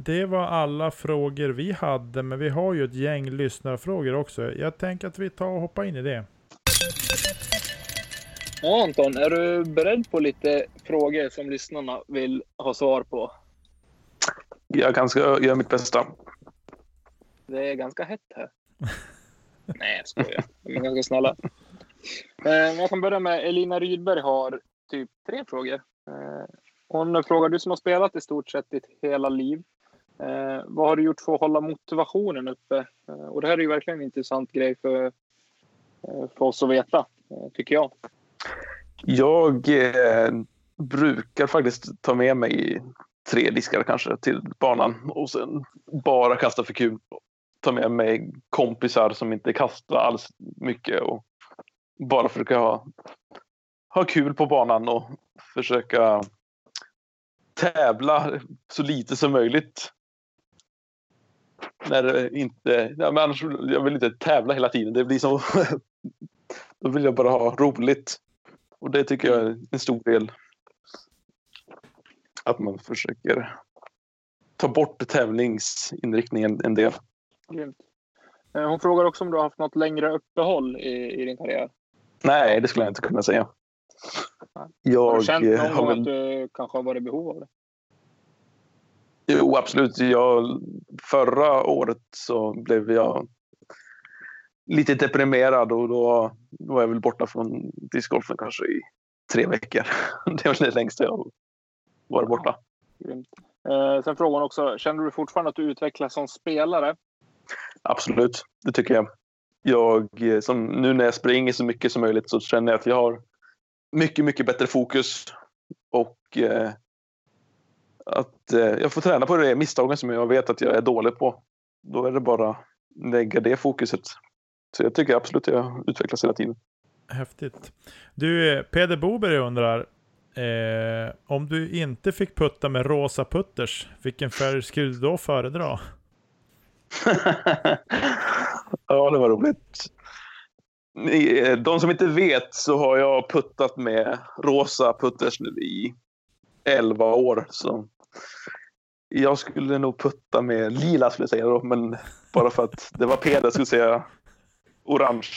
det var alla frågor vi hade, men vi har ju ett gäng lyssnarfrågor också. Jag tänker att vi tar och hoppar in i det. Ja, Anton, är du beredd på lite frågor som lyssnarna vill ha svar på? Jag kan göra mitt bästa. Det är ganska hett här. *laughs* Nej, jag skojar. De är ganska snälla. Eh, Jag kan börja med Elina Rydberg har typ tre frågor. Eh, Hon frågar, du som har spelat i stort sett ditt hela liv eh, Vad har du gjort för att hålla motivationen uppe? Eh, Och det här är ju verkligen en intressant grej för, eh, för oss att veta, eh, tycker jag. Jag eh, brukar faktiskt ta med mig tre diskar kanske till banan och sen bara kasta för kul. Ta med mig kompisar som inte kastar alls mycket och bara försöka ha, ha kul på banan och försöka tävla så lite som möjligt. När det inte, ja, men annars, jag vill inte tävla hela tiden. Det blir så. *laughs* Då vill jag bara ha roligt. Och det tycker jag är en stor del. Att man försöker ta bort tävlingsinriktningen en del. Grymt. Eh, Hon frågar också om du har haft något längre uppehåll i, i din karriär. Nej, det skulle jag inte kunna säga. Har Jag du känt eh, någon har gång väl... att du kanske har varit i behov av det? Jo, absolut. Jag, förra året så blev jag lite deprimerad och då, var jag väl borta från discgolfen kanske i tre veckor. *laughs* Det är väl det längsta jag varit borta. Eh, sen frågar hon också, känner du fortfarande att du utvecklas som spelare? Absolut, det tycker jag. Jag, eh, som nu när jag springer så mycket som möjligt så känner jag att jag har mycket, mycket bättre fokus. Och eh, att eh, jag får träna på de misstagen som jag vet att jag är dålig på. Då är det bara lägga det fokuset. Så jag tycker absolut att jag utvecklas hela tiden. Häftigt. Du, eh, Peder Boberg undrar, eh, om du inte fick putta med rosa putters, vilken färg skulle du då föredra? *laughs* ja, det var roligt. ni, de som inte vet så har jag puttat med rosa putters nu i 11 år. Så jag skulle nog putta med lila skulle jag säga då, men bara för att det var Peder skulle jag säga orange.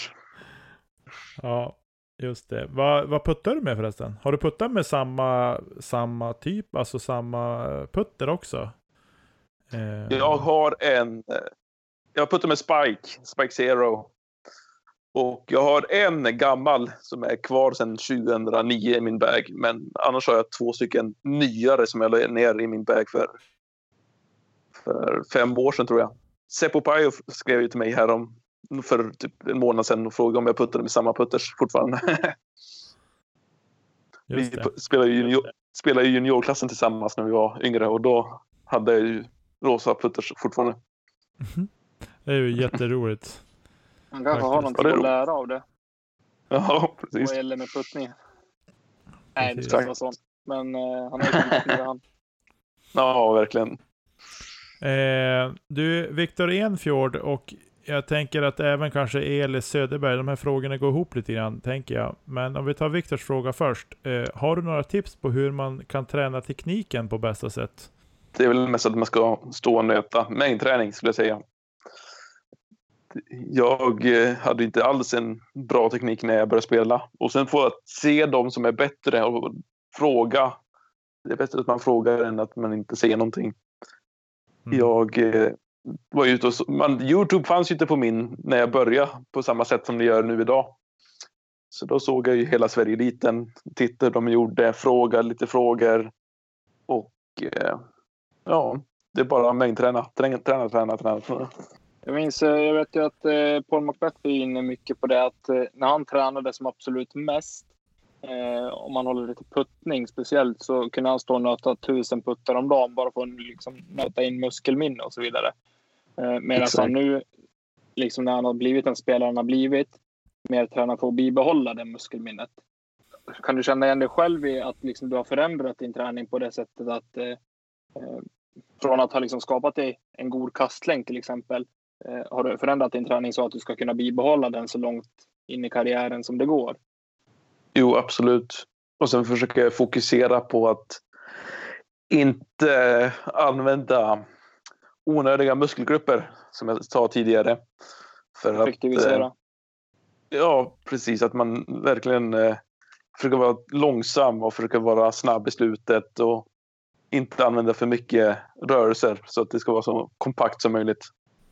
Ja, just det. Vad, vad puttar du med förresten? Har du puttat med samma, samma typ, alltså samma putter också? Eh... Jag har en, jag puttar med Spike, Spike Zero. Och jag har en gammal som är kvar sedan 2009 i min bag. Men annars har jag två stycken nyare som jag la ner i min bag för, för fem år sedan tror jag. Seppo Pajo skrev ju till mig härom för typ en månad sedan och frågade om jag puttade med samma putters fortfarande. *laughs* vi spelade ju, junior, spelade ju juniorklassen tillsammans när vi var yngre och då hade jag ju rosa putters fortfarande. Det är ju jätteroligt. Han kanske har någonting att lära av det. Ja, *laughs* precis. Vad gäller med puttning. Nej, det ska inte vara sånt. Men uh, han är ju han. *laughs* Ja, verkligen. Eh, du, Viktor Enfjord och jag tänker att även kanske Elis Söderberg, de här frågorna går ihop lite grann, tänker jag. Men om vi tar Viktors fråga först. Eh, har du några tips på hur man kan träna tekniken på bästa sätt? Det är väl mest att man ska stå och nöta. Mängdträning skulle jag säga. Jag eh, hade inte alls en bra teknik när jag började spela. Och sen få att se de som är bättre och fråga. Det är bättre att man frågar än att man inte ser någonting. Mm. Jag eh, var ute och man, Youtube fanns ju inte på min när jag började på samma sätt som det gör nu idag. Så då såg jag ju hela Sverige-eliten, tittade de gjorde, frågade lite frågor. Och eh, ja, det är bara mängdträna, träna, träna, träna, träna. Jag minns, eh, jag vet ju att eh, Paul Macbeth var inne mycket på det att eh, när han tränade som absolut mest, om man håller lite puttning speciellt, så kunde han stå och nöta tusen puttar om dagen bara för att liksom, nöta in muskelminne och så vidare. Medan han nu, liksom när han har blivit den spelare han har blivit, mer tränar på att bibehålla det muskelminnet. Kan du känna igen dig själv i att liksom du har förändrat din träning på det sättet att eh, från att ha liksom skapat dig en god kastlängd till exempel, har du förändrat din träning så att du ska kunna bibehålla den så långt in i karriären som det går? Jo, absolut. Och sen försöker jag fokusera på att inte använda onödiga muskelgrupper som jag sa tidigare. För Effektivisera. Att, eh, ja, precis. Att man verkligen eh, försöker vara långsam och försöker vara snabb i slutet och inte använda för mycket rörelser så att det ska vara så kompakt som möjligt.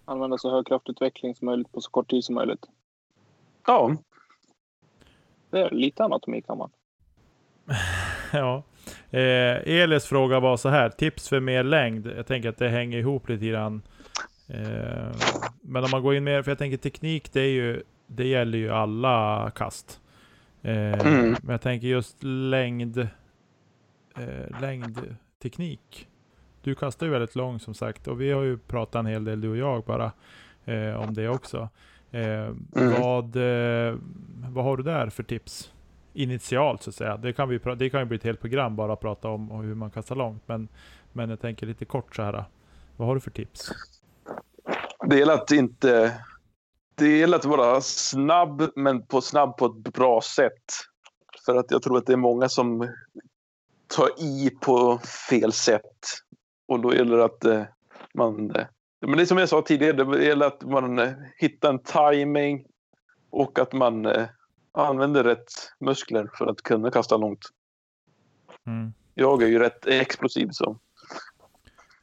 Använda så hög kraftutveckling som möjligt på så kort tid som möjligt. Ja. Det är lite anatomi kan man. *laughs* ja. Eh, Elis fråga var så här, tips för mer längd. Jag tänker att det hänger ihop lite grann. Eh, men om man går in mer, för jag tänker teknik, det, är ju, det gäller ju alla kast. Eh, mm. Men jag tänker just längd, eh, längdteknik. Du kastar ju väldigt långt som sagt och vi har ju pratat en hel del du och jag bara eh, om det också. Eh, mm. vad, eh, vad har du där för tips? initialt så att säga. Det kan, vi, det kan ju bli ett helt program bara att prata om hur man kastar långt. Men, men jag tänker lite kort så här. Vad har du för tips? Det gäller att inte... Det gäller att vara snabb, men på snabb på ett bra sätt. För att jag tror att det är många som tar i på fel sätt. Och då gäller det att eh, man... Eh, men det är som jag sa tidigare, det gäller att man eh, hittar en timing och att man använder rätt muskler för att kunna kasta långt. Mm. Jag är ju rätt explosiv så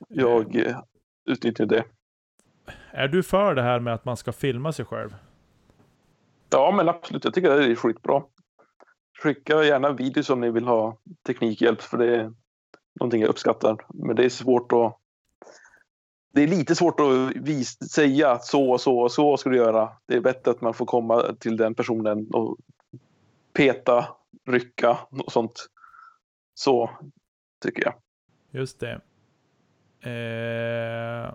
jag eh, utnyttjar det. Är du för det här med att man ska filma sig själv? Ja, men absolut. Jag tycker det är skitbra. Skicka gärna videos om ni vill ha teknikhjälp för det någonting jag uppskattar. Men det är svårt att det är lite svårt att vis, säga så och så och så ska du göra. Det är bättre att man får komma till den personen och peta, rycka och sånt. Så tycker jag. Just det. Eh,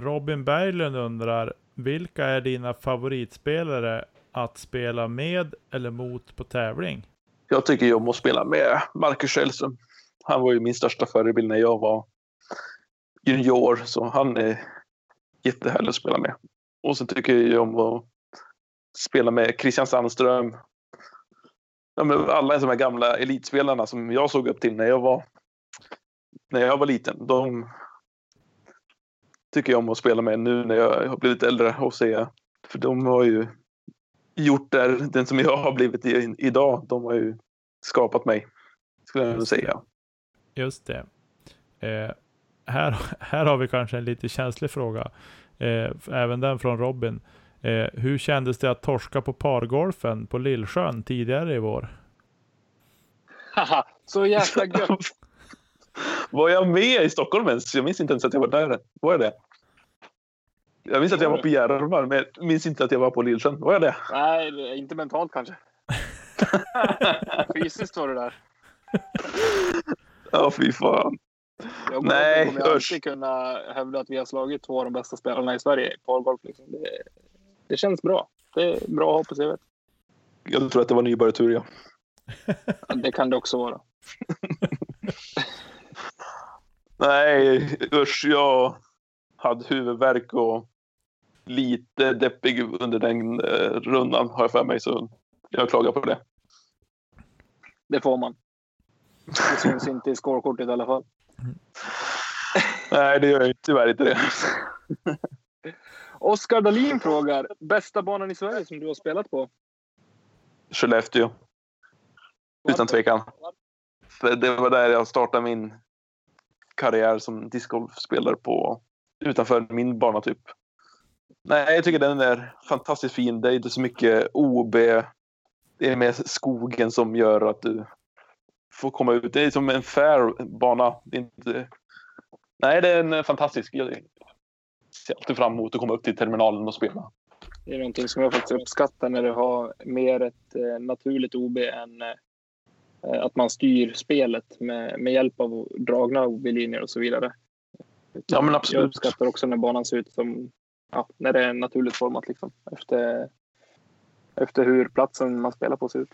Robin Berglund undrar, vilka är dina favoritspelare att spela med eller mot på tävling? Jag tycker jag måste spela med Marcus Källström. Han var ju min största förebild när jag var junior, så han är jättehärlig att spela med. Och sen tycker jag om att spela med Christian Sandström. Ja, alla de här gamla elitspelarna som jag såg upp till när jag var, när jag var liten. De tycker jag om att spela med nu när jag har blivit äldre och se. För de har ju gjort där, den som jag har blivit i, idag. De har ju skapat mig, skulle jag säga. Just det. Eh, här, *laughs* här har vi kanske en lite känslig fråga. Eh, även den från Robin. Eh, hur kändes det att torska på pargolfen på Lillsjön tidigare i vår? Haha, så jäkla gött. *laughs* var jag med i Stockholm ens? Jag minns inte ens att jag var där. Var jag det? Jag minns att jag var på Järvar, men jag minns inte att jag var på Lillsjön. Var jag det? Nej, inte mentalt kanske. *laughs* Fysiskt var du där. Ja, fy fan. Jag Nej, kommer alltid kunna hävda att vi har slagit två av de bästa spelarna i Sverige i pargolf. Liksom. Det, det känns bra. Det är bra ha på CVt. Jag tror att det var nybörjartur, ja. Det kan det också vara. *laughs* Nej, usch. Jag hade huvudvärk och lite deppig under den eh, rundan har jag för mig. Så jag klagar på det. Det får man. Det syns inte i scorekortet i alla fall. Nej, det gör jag tyvärr inte det. *laughs* Oskar Dahlin frågar, bästa banan i Sverige som du har spelat på? Skellefteå. Utan tvekan. Det var där jag startade min karriär som discgolfspelare på utanför min bana typ. Nej, jag tycker den är fantastiskt fin. Det är inte så mycket OB. Det är mer skogen som gör att du får komma ut. Det är som en fair bana. Det inte... Nej, det är en fantastisk. Jag ser alltid fram emot att komma upp till terminalen och spela. Det är någonting som jag faktiskt uppskattar när du har mer ett eh, naturligt OB än eh, att man styr spelet med, med hjälp av dragna OB-linjer och så vidare. Ja, men absolut. Jag uppskattar också när banan ser ut som, ja, när det är naturligt format liksom. Efter, efter hur platsen man spelar på ser ut.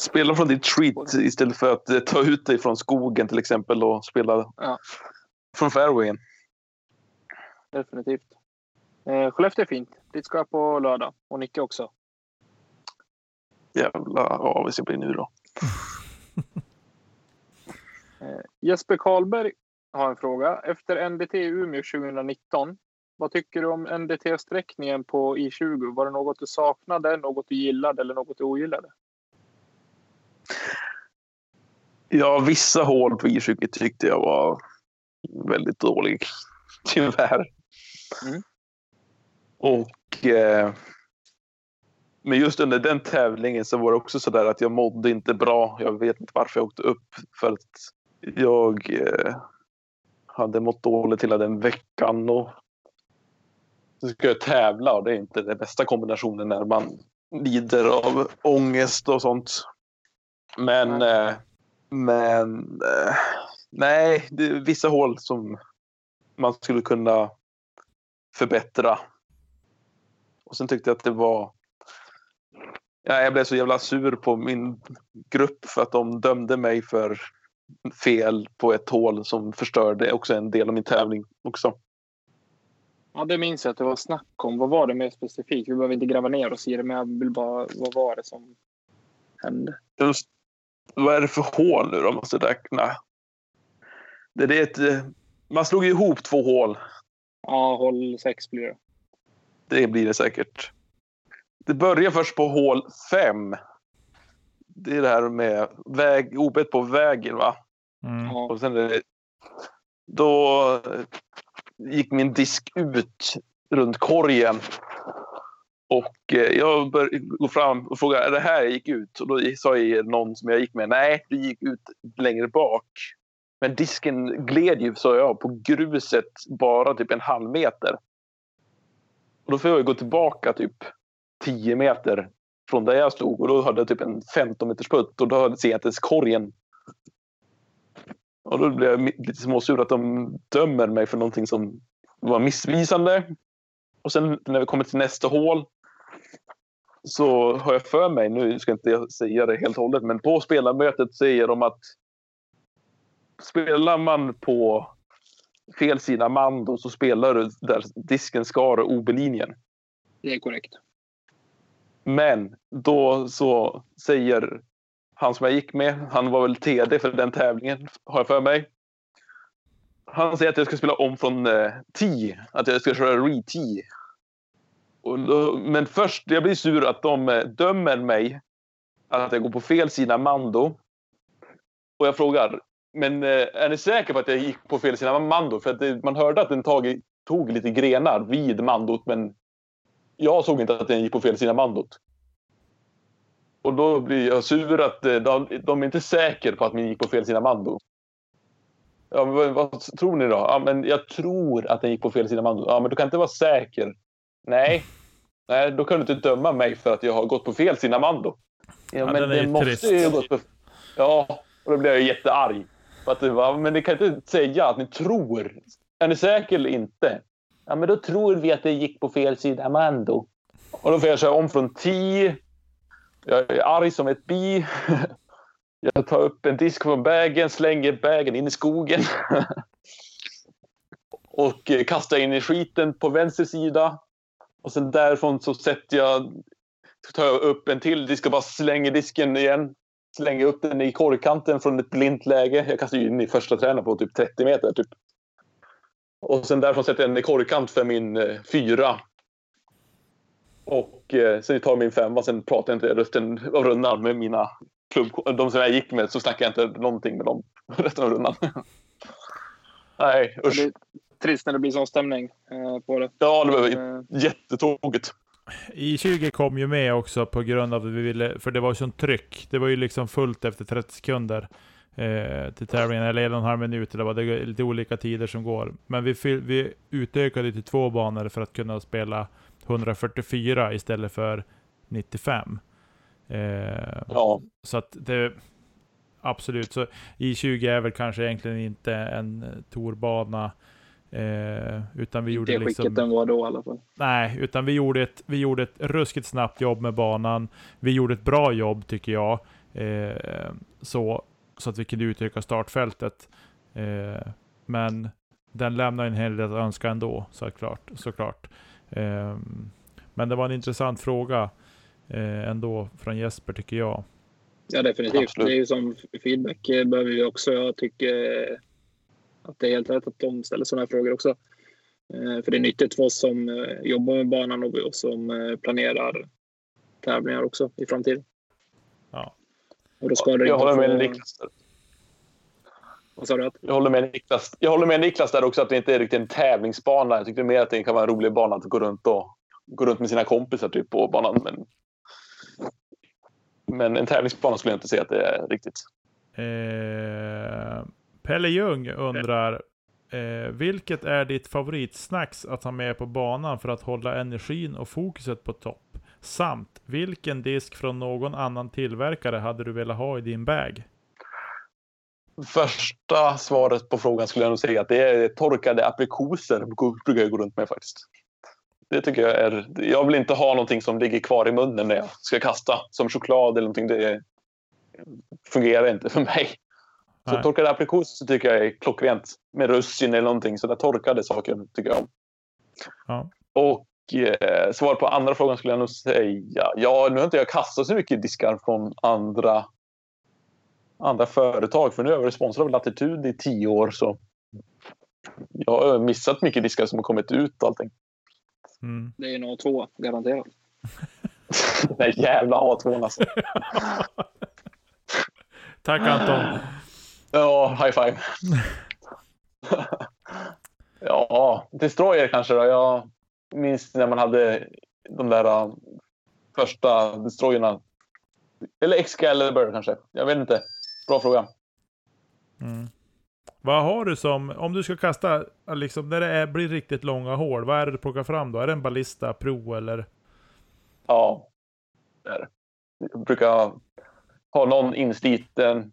Spela från ditt treat istället för att eh, ta ut dig från skogen till exempel och spela Ja. från fairwayen. Definitivt. Eh, Skellefteå är fint. Dit ska jag på lördag. Och Nicke också. Jävla avis jag blir nu då. *laughs* Eh, Jesper Karlberg har en fråga. Efter NDT i Umeå 2019, vad tycker du om NDT-sträckningen på I20? Var det något du saknade, något du gillade eller något du ogillade? Ja, vissa hål på I20 tyckte jag var väldigt dålig. *laughs* Tyvärr. Mm. Och eh, men just under den tävlingen så var det också så där att jag mådde inte bra. Jag vet inte varför jag åkte upp. För att jag eh, hade mått dåligt hela den veckan. Och så ska jag tävla och det är inte den bästa kombinationen när man lider av ångest och sånt. Men, eh, men eh, nej, det är vissa hål som man skulle kunna förbättra. Och sen tyckte jag att det var... Ja, jag blev så jävla sur på min grupp för att de dömde mig för fel på ett hål som förstörde också en del av min tävling också. Ja, det minns jag att det var snack om. Vad var det mer specifikt? Vi behöver inte gräva ner oss i det, men jag vill bara... Vad var det som hände? Vad är det för hål nu då? Måste räkna. Det är ett, eh, man slog ihop två hål. Ja, håll sex blir det. Det blir det säkert. Det börjar först på hål 5. Det är det här med väg, OB på vägen va? Mm. Och sen det, då gick min disk ut runt korgen. Och eh, jag går fram och frågar är det här jag gick ut? Och då sa jag någon som jag gick med nej, du gick ut längre bak. Men disken gled ju, sa jag, på gruset bara typ en halv meter. Och då får jag gå tillbaka typ 10 meter från där jag stod och då hade jag typ en 15 meters putt och då ser jag inte ens korgen. Och då blev jag lite småsur att de dömer mig för någonting som var missvisande. Och sen när vi kommer till nästa hål så har jag för mig, nu ska jag inte säga det helt och hållet, men på spelarmötet säger de att spelar man på fel sida man då så spelar du där disken skar OB-linjen. det är korrekt. Men då så säger han som jag gick med, han var väl TD för den tävlingen, har jag för mig. Han säger att jag ska spela om från eh, T, att jag ska köra re-T. Men först, jag blir sur att de eh, dömer mig att jag går på fel sida Mando. Och jag frågar, men eh, är ni säkra på att jag gick på fel sida Mando? För att det, man hörde att den tog, tog lite grenar vid Mandot, men jag såg inte att den gick på fel sida Mandot. Och då blir jag sur att eh, de, de är inte säkra på att ni gick på fel sida Mando. Ja, vad, vad, tror ni då? Ja, men jag tror att den gick på fel sida Mando. Ja, men du kan inte vara säker. Nej, Nej då kan du inte döma mig för att jag har gått på fel sida Mando. Ja, ja, men det måste trist. ju gått på... Ja, och då blir jag jättearg. För att, va? men ni kan inte säga att ni tror. Är ni säkra eller inte? Ja, men då tror vi att det gick på fel sida Mando. Och då får jag köra om från 10 jag är arg som ett bi. *laughs* Jag tar upp en disk från bagen, slänger bagen in i skogen. *laughs* och kastar in i skiten på vänster sida. Och sen därifrån så sätter jag, tar jag upp en till disk och bara slänger disken igen. Slänger upp den i korgkanten från ett blint läge. Jag kastar in i första träningen på typ 30 meter. Typ. Och sen därifrån sätter jag den i korgkant för min eh, fyra. Och eh, sen tar jag min femma, sen pratar jag inte resten av rundan med mina klubb... De som jag gick med så snackar jag inte någonting med dem *laughs* resten av rundan. *laughs* Nej, usch. Är trist när det blir sån stämning eh, på det. Ja, det var eh. jättetråkigt. I20 kom ju med också på grund av att vi ville, för det var sånt tryck. Det var ju liksom fullt efter 30 sekunder eh, till tävlingen, eller en och en halv minut. Det var det lite olika tider som går. Men vi, vi utökade till två banor för att kunna spela 144 istället för 95. Eh, ja. Så att det... Absolut, så I20 är väl kanske egentligen inte en torbana. Eh, utan vi gjorde liksom... skicket den var då i alla fall. Nej, utan vi gjorde, ett, vi gjorde ett ruskigt snabbt jobb med banan. Vi gjorde ett bra jobb tycker jag. Eh, så, så att vi kunde utöka startfältet. Eh, men den lämnar en hel del att önska ändå, såklart. såklart. Ehm, men det var en intressant fråga eh, ändå från Jesper tycker jag. Ja, definitivt. Absolut. Det är ju som feedback eh, behöver vi också. Jag tycker eh, att det är helt rätt att de ställer sådana här frågor också. För det är nyttigt för oss som jobbar med banan och som planerar tävlingar också i framtiden. Ja. Och då ska det jag håller med få... Niklas. Vad sa du? Jag håller med Niklas. Jag håller med Niklas där också att det inte är riktigt en tävlingsbana. Jag tycker mer att det kan vara en rolig bana att gå runt och gå runt med sina kompisar typ på banan. Men, men en tävlingsbana skulle jag inte säga att det är riktigt. Eh, Pelle Ljung undrar eh, vilket är ditt favoritsnacks att ha med på banan för att hålla energin och fokuset på topp? Samt vilken disk från någon annan tillverkare hade du velat ha i din bag? Första svaret på frågan skulle jag nog säga att det är torkade aprikoser brukar jag gå runt med faktiskt. Det tycker jag är... Jag vill inte ha någonting som ligger kvar i munnen när jag ska kasta. Som choklad eller någonting. Det fungerar inte för mig. Så Nej. torkade aprikoser tycker jag är klockrent. Med russin eller någonting. Så där torkade saker tycker jag om. Ja. Och eh, svar på andra frågan skulle jag nog säga. Ja, nu har inte jag kastat så mycket diskar från andra andra företag. För nu har jag varit sponsrad av Latitude i tio år. Så jag har missat mycket diskar som har kommit ut och allting. Mm. Det är en A2, garanterat. *laughs* Den där jävla A2 alltså. *laughs* Tack Anton. Ja, high five. *laughs* ja, Destroyer kanske då. Jag minns när man hade de där uh, första Destroyerna. Eller Excalibur kanske. Jag vet inte. Bra fråga. Mm. Vad har du som, om du ska kasta, liksom när det är, blir riktigt långa hål, vad är det du plockar fram då? Är det en Ballista Pro eller? Ja, det är det. Jag brukar ha någon insliten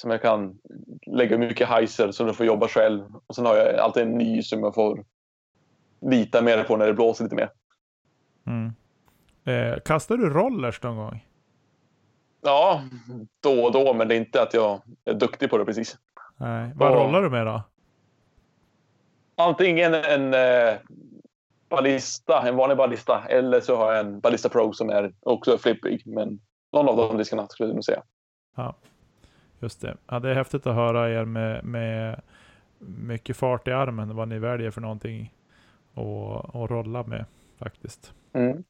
som jag kan lägga mycket heiser så du får jobba själv. Och sen har jag alltid en ny som jag får lita mer på när det blåser lite mer. Mm. Eh, kastar du rollers någon gång? Ja, då och då, men det är inte att jag är duktig på det precis. Nej. Vad och, rollar du med då? Antingen en, eh, ballista, en vanlig ballista. Eller så har jag en Ballista Pro som är också flippig. Men någon av de diskarna skulle jag nog säga. Ja, just det. Ja, det är häftigt att höra er med, med mycket fart i armen, vad ni väljer för någonting att, att rolla med faktiskt. Mm.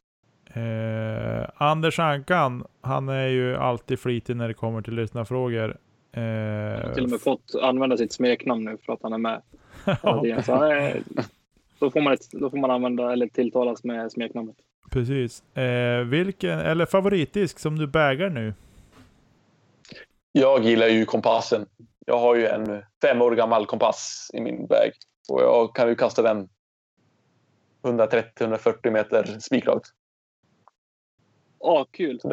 Eh, Anders Ankan, han är ju alltid flitig när det kommer till lyssnarfrågor. Eh, Jag har till och med fått använda sitt smeknamn nu för att han är med. *laughs* tiden. Så han är, då, får man ett, då får man använda eller tilltalas med smeknamnet. Precis. Eh, vilken, eller favoritdisk som du bägar nu? Jag gillar ju kompassen. Jag har ju en fem år gammal kompass i min bag. Och jag kan ju kasta den 130-140 meter spikrakt. Åh, kul! Så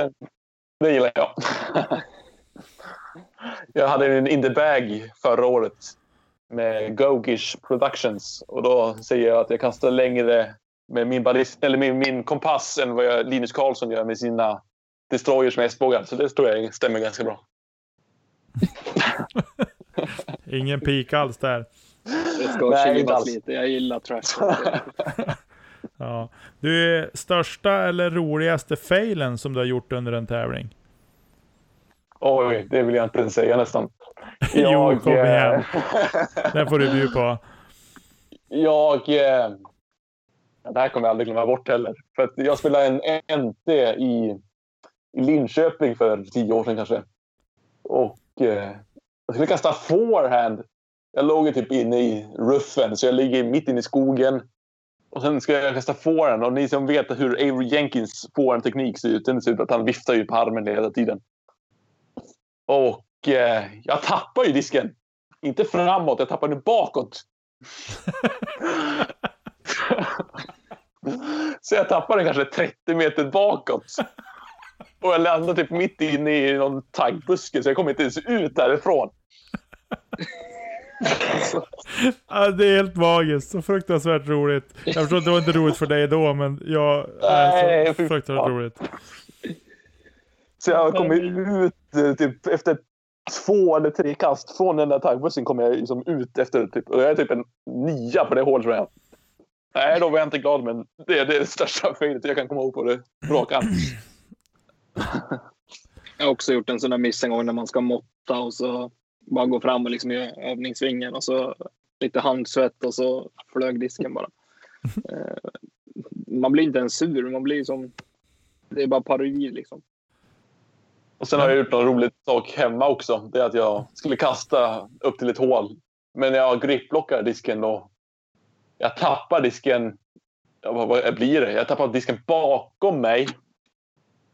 det, gillar jag. *laughs* jag hade en in the bag förra året med Gogish Productions. Och då säger jag att jag kastar längre med min, ballist, eller min, min kompass än vad jag, Linus Karlsson gör med sina destroyers med hästbågar. Så det tror jag stämmer ganska bra. *laughs* Ingen pik alls där. Det ska Nej, inte alls. lite. Jag gillar trash. *laughs* Ja. Du, är största eller roligaste failen som du har gjort under en tävling? Oj, det vill jag inte ens säga nästan. *laughs* Jo, kom eh, igen. Den får du bjuda på. jag... Eh, det här kommer jag aldrig glömma bort heller. För att jag spelade en NT i, i Linköping för tio år sedan kanske. Och eh, jag skulle kasta forehand. Jag låg ju typ inne i ruffen, så jag ligger mitt inne i skogen. Och sen ska jag kasta forehand. Och ni som vet hur Avery Jenkins forehandteknik ser ut, den ser ut att han viftar ju på armen hela tiden. Och eh, jag tappar ju disken. Inte framåt, jag tappar den bakåt. *laughs* *laughs* Så jag tappar den kanske 30 meter bakåt. Och jag landar typ mitt inne i någon taggbuske så jag kommer inte ens ut därifrån. *laughs* Ja, det är helt magiskt. Så fruktansvärt roligt. Jag förstår att det var inte roligt för dig då, men jag... Nej, är så fy fruktansvärt fan. roligt. Så jag kommer ut eh, typ efter två eller tre kast från den där taggbussen kommer jag liksom ut efter typ, och jag är typ en nia på det hålet tror jag. Nej, då var jag inte glad men det är det största felet jag kan komma ihåg på det raka arm. Jag har också gjort en sån där miss en gång när man ska måtta och så bara gå fram och liksom göra övningssvingen och så lite handsvett och så flög disken bara. *laughs* Eh, man blir inte ens sur, man blir som... Det är bara parodi liksom. Och sen har jag gjort någon rolig sak hemma också. Det är att jag skulle kasta upp till ett hål. Men jag gripblockar disken då. Jag tappar disken. Ja, vad, vad blir det? Jag tappar disken bakom mig.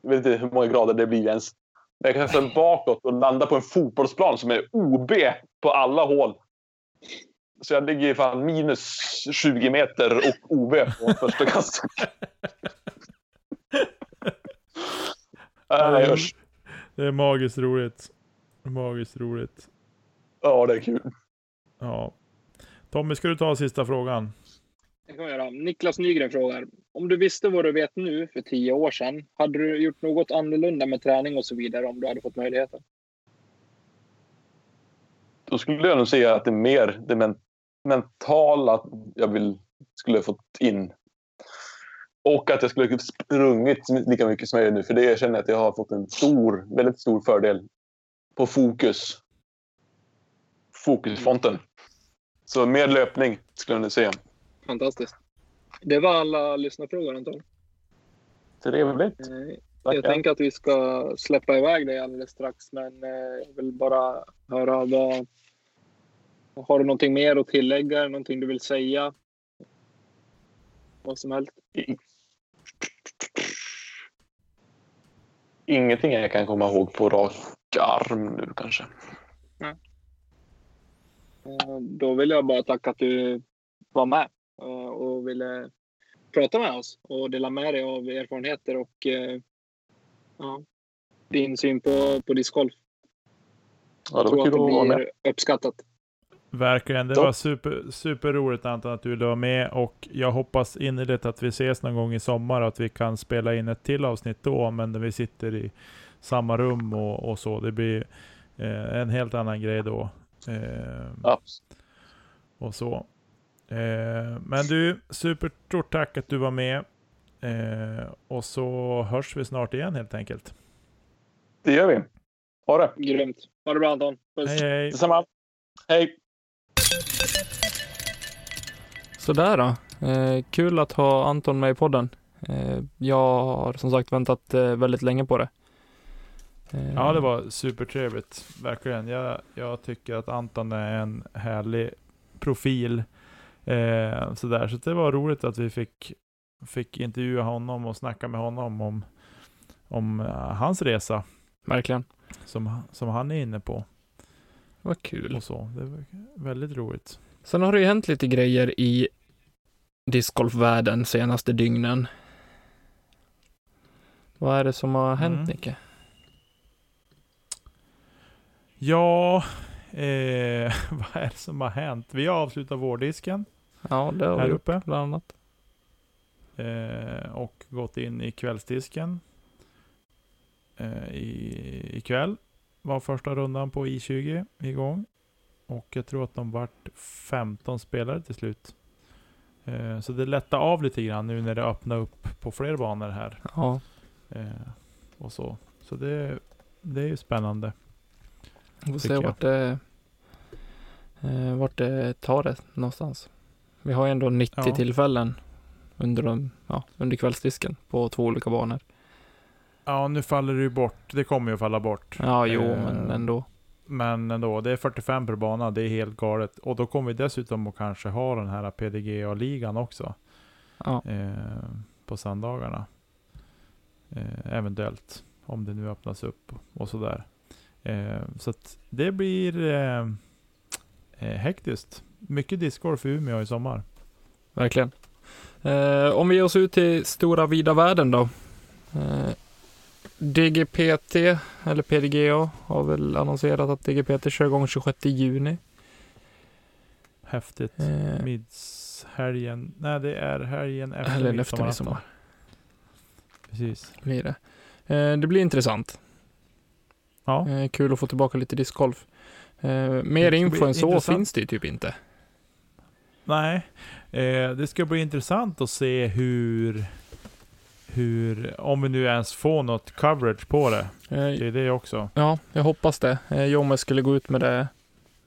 Jag vet inte hur många grader det blir ens. Men jag kastar den bakåt och landar på en fotbollsplan som är OB på alla hål. Så jag ligger fan minus 20 meter och OB på första kastet. Nej, usch. Det är magiskt roligt. Magiskt roligt. Ja, det är kul. Ja. Tommy, ska du ta sista frågan? Det kan vi göra. Niklas Nygren frågar. Om du visste vad du vet nu för tio år sedan, hade du gjort något annorlunda med träning och så vidare om du hade fått möjligheten? Då skulle jag nog säga att det är mer det men mentala jag vill, skulle ha fått in. Och att jag skulle ha sprungit lika mycket som jag gör nu. För det jag känner att jag har fått en stor, väldigt stor fördel på fokus. Fokusfronten. Så mer löpning skulle jag nog säga. Fantastiskt. Det var alla lyssnarfrågor Anton. Trevligt. Eh, Jag Tackar. tänker att vi ska släppa iväg dig alldeles strax, men eh, jag vill bara höra vad... Har du någonting mer att tillägga? Någonting du vill säga? Vad som helst. Ingenting jag kan komma ihåg på rak arm nu kanske. Eh, Då vill jag bara tacka att du var med och ville prata med oss och dela med dig av erfarenheter och eh, ja, din syn på, på discgolf. Ja, det var att kul att vara med. blir uppskattat. Verkligen. Det var super, superroligt Anton att du ville vara med och jag hoppas innerligt att vi ses någon gång i sommar och att vi kan spela in ett till avsnitt då, men när vi sitter i samma rum och, och så. Det blir eh, en helt annan grej då. Eh, Ja. och så. Eh, men du, superstort tack att du var med. Eh, och så hörs vi snart igen helt enkelt. Det gör vi. Ha det. Grymt. Ha det bra Anton. Puss. Hej hej! Detsamma. Hej. Sådär då. Eh, kul att ha Anton med i podden. Eh, jag har som sagt väntat eh, väldigt länge på det. Eh, Ja, det var supertrevligt. Verkligen. Jag, jag tycker att Anton är en härlig profil. Eh, sådär. Så det var roligt att vi fick, fick intervjua honom och snacka med honom om, om eh, hans resa Verkligen. som, som han är inne på. Vad kul. Och så. Det var väldigt roligt. Sen har det ju hänt lite grejer i discgolfvärlden senaste dygnen. Vad är det som har hänt Mm. Nicke? Ja, eh, *laughs* vad är det som har hänt? Vi har avslutat vårdisken Ja, det har här vi uppe. bland annat. Eh, och gått in i kvällsdisken. Eh, i, ikväll var första rundan på I20 igång. Och jag tror att de vart 15 spelare till slut. Eh, så det lättar av lite grann nu när det öppnar upp på fler banor här. Ja, Eh, och så. Så det, det är ju spännande. vi får se vart det, eh, vart det tar det någonstans. Vi har ju ändå 90 Ja. tillfällen under, de, ja, under kvällsdisken på två olika banor. Ja, nu faller det ju bort. Det kommer ju att falla bort. Ja, jo, Eh, men ändå. Men ändå, det är 45 per bana. Det är helt galet. Och då kommer vi dessutom att kanske ha den här PDGA-ligan också. Ja, Eh, på söndagarna. Eh, eventuellt. Om det nu öppnas upp och sådär. Eh, så att det blir eh, eh, hektiskt. Mycket discgolf i Umeå i sommar. verkligen. Eh, om vi ger oss ut till stora vida världen då. Eh, DGPT, eller PDGA, har väl annonserat att DGPT kör igång 26 juni. Häftigt. Eh, Midshelgen. Nej, det är helgen efter eller efter midsommarafton. midsommar Precis. blir det. Eh, det blir intressant. Ja. Eh, kul att få tillbaka lite discgolf. Eh, mer info än så intressant. finns det ju typ inte. Nej, eh, det ska bli intressant att se hur, hur, om vi nu ens får något coverage på det. Eh, Det är det också. Ja, jag hoppas det. Eh, Jomme skulle gå ut med det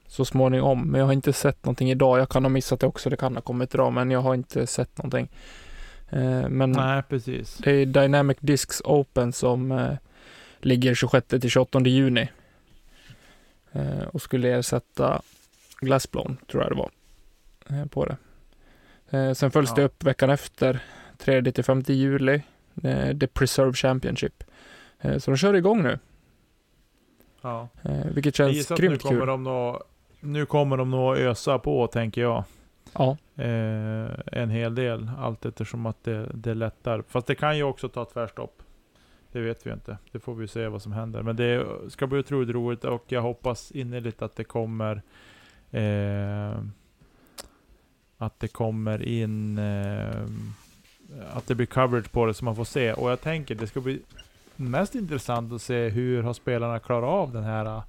så småningom, men jag har inte sett någonting idag. Jag kan ha missat det också, det kan ha kommit idag, men jag har inte sett någonting. Eh, men Nej, precis. det är Dynamic Discs Open som eh, ligger 26 till 28 juni. Och skulle ersätta Glassblown, tror jag det var, på det. Eh, sen följs Ja. det upp veckan efter, 3 till 5 juli, eh, The Preserve Championship. Eh, så de kör igång nu. Ja. Eh, vilket känns att nu grymt kommer kul. de nog, nu kommer de nog ösa på, tänker jag. Ja, Eh, en hel del, allt eftersom att det, det lättar. Fast det kan ju också ta tvärstopp. Det vet vi inte. Det får vi se vad som händer. Men det ska bli otroligt roligt och jag hoppas innerligt att det kommer eh, att det kommer in eh, att det blir coverage på det så man får se. Och jag tänker det ska bli mest intressant att se hur har spelarna klarat av den här,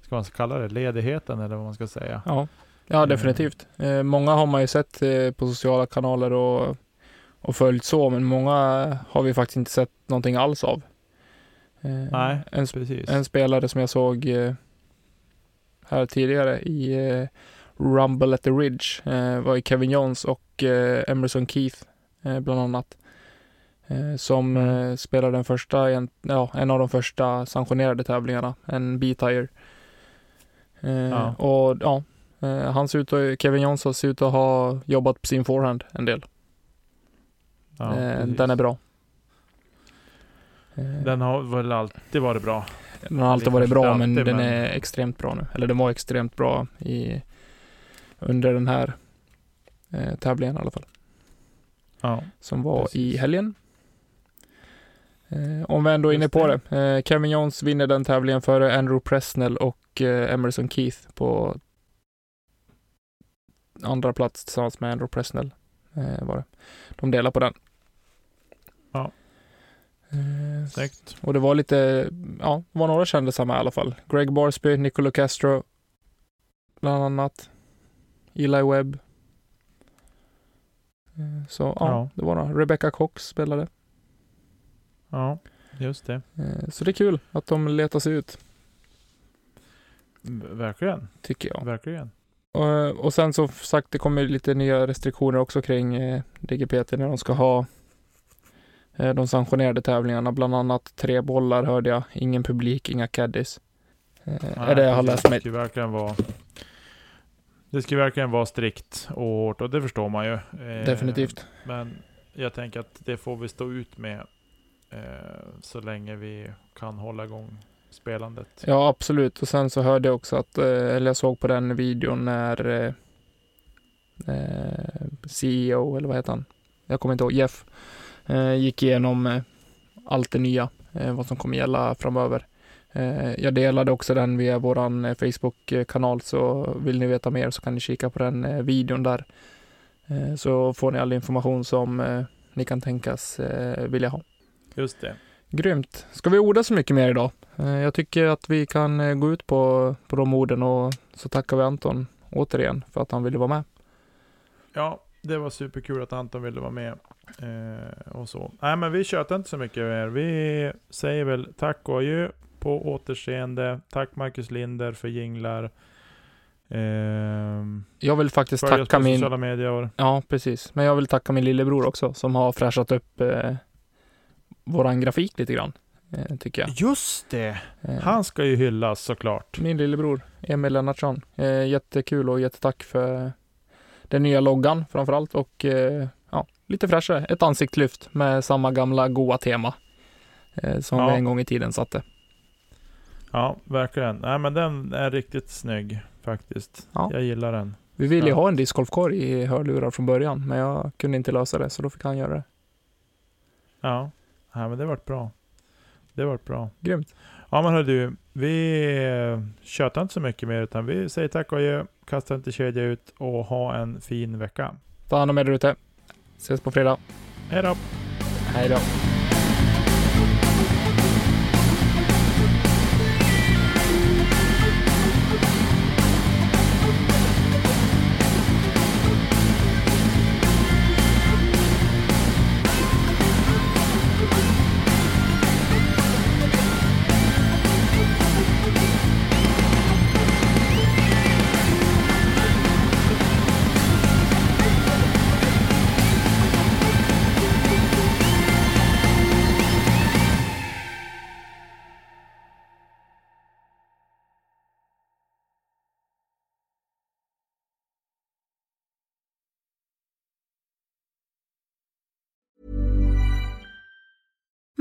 ska man kalla det, ledigheten eller vad man ska säga. ja. ja definitivt. Eh, många har man ju sett eh, på sociala kanaler och, och följt så, men många har vi faktiskt inte sett någonting alls av. Eh, Nej, en, precis. en spelare som jag såg eh, här tidigare i eh, Rumble at the Ridge eh, var ju Kevin Jones och eh, Emerson Keith eh, bland annat. Eh, som Mm. eh, spelade den första, en, ja, en av de första sanktionerade tävlingarna, en B-tire. Eh, Ja. Och ja, han ser ut att, Kevin Jones ser ut att ha jobbat på sin forehand en del. Ja, den är bra. Den har väl alltid varit bra. Den har alltid varit bra, men alltid, den men- är extremt bra nu. Eller den var extremt bra i, under den här eh, tävlingen i alla fall. Ja. Som var Precis. i helgen. Eh, om vi ändå är inne på det. det. Eh, Kevin Jones vinner den tävlingen före Andrew Presnell och eh, Emerson Keith på andra plats tillsammans med Andrew Presnell. Eh, var det. De delar på den. Ja. Eh, Snyggt. och det var lite, ja, det var några kändisar med i alla fall. Greg Barsby, Nicolo Castro, bland annat. Eli Webb. Eh, Så ja, Ja. det var några. Rebecca Cox spelade. Ja, just det. Eh, Så det är kul att de letar sig ut, Verkligen, tycker jag. verkligen. Och, och sen så sagt, det kommer lite nya restriktioner också kring eh, DGPT när de ska ha eh, de sanktionerade tävlingarna. Bland annat tre bollar hörde jag, ingen publik, inga caddies. Eh, är det jag har läst mig. Det verkligen vara det ska verkligen vara strikt och hårt och det förstår man ju. Eh, Definitivt. Men jag tänker att det får vi stå ut med eh, så länge vi kan hålla igång spelandet. Ja, absolut. Och sen så hörde jag också att, eh, eller jag såg på den videon när CEO, eller vad heter han? Jag kommer inte ihåg, Jeff, gick igenom allt det nya, vad som kommer gälla framöver. Eh, jag delade också den via våran eh, Facebook-kanal, så vill ni veta mer så kan ni kika på den eh, videon där. Så får ni all information som ni kan tänkas vilja ha. Just det. Grymt. Ska vi orda så mycket mer idag? Jag tycker att vi kan gå ut på, på de orden och så tackar vi Anton återigen för att han ville vara med. Ja, det var superkul att Anton ville vara med. Eh, och så. Nej, men vi tjötar inte så mycket mer. Vi säger väl tack och adjö på återseende. Tack Marcus Linder för jinglar. Ehm, Jag vill faktiskt tacka min... sociala medier. Ja, precis. Men jag vill tacka min lillebror också som har fräschat upp eh, våran grafik lite grann, eh, tycker jag. Just det! Eh, Han ska ju hyllas såklart. Min lillebror, Emil Lennartsson. Eh, jättekul och jättetack för den nya loggan framförallt och eh, ja, lite fräschare. Ett ansiktslyft med samma gamla goa tema eh, som Ja. vi en gång i tiden satte. Ja, verkligen. Nej, men den är riktigt snygg faktiskt. Ja. Jag gillar den. Vi ville ju Ja. ha en discgolfkorg i hörlurar från början, men jag kunde inte lösa det, så då fick han göra det. Ja, Nej, men det vart bra. Det vart bra. Grymt. Ja men hör du, vi eh, tjötar inte så mycket mer utan vi säger tack och adjö, kastar inte kedja ut och ha en fin vecka. Ta hand om er där ute. Ses på fredag. Hej då! Hej då.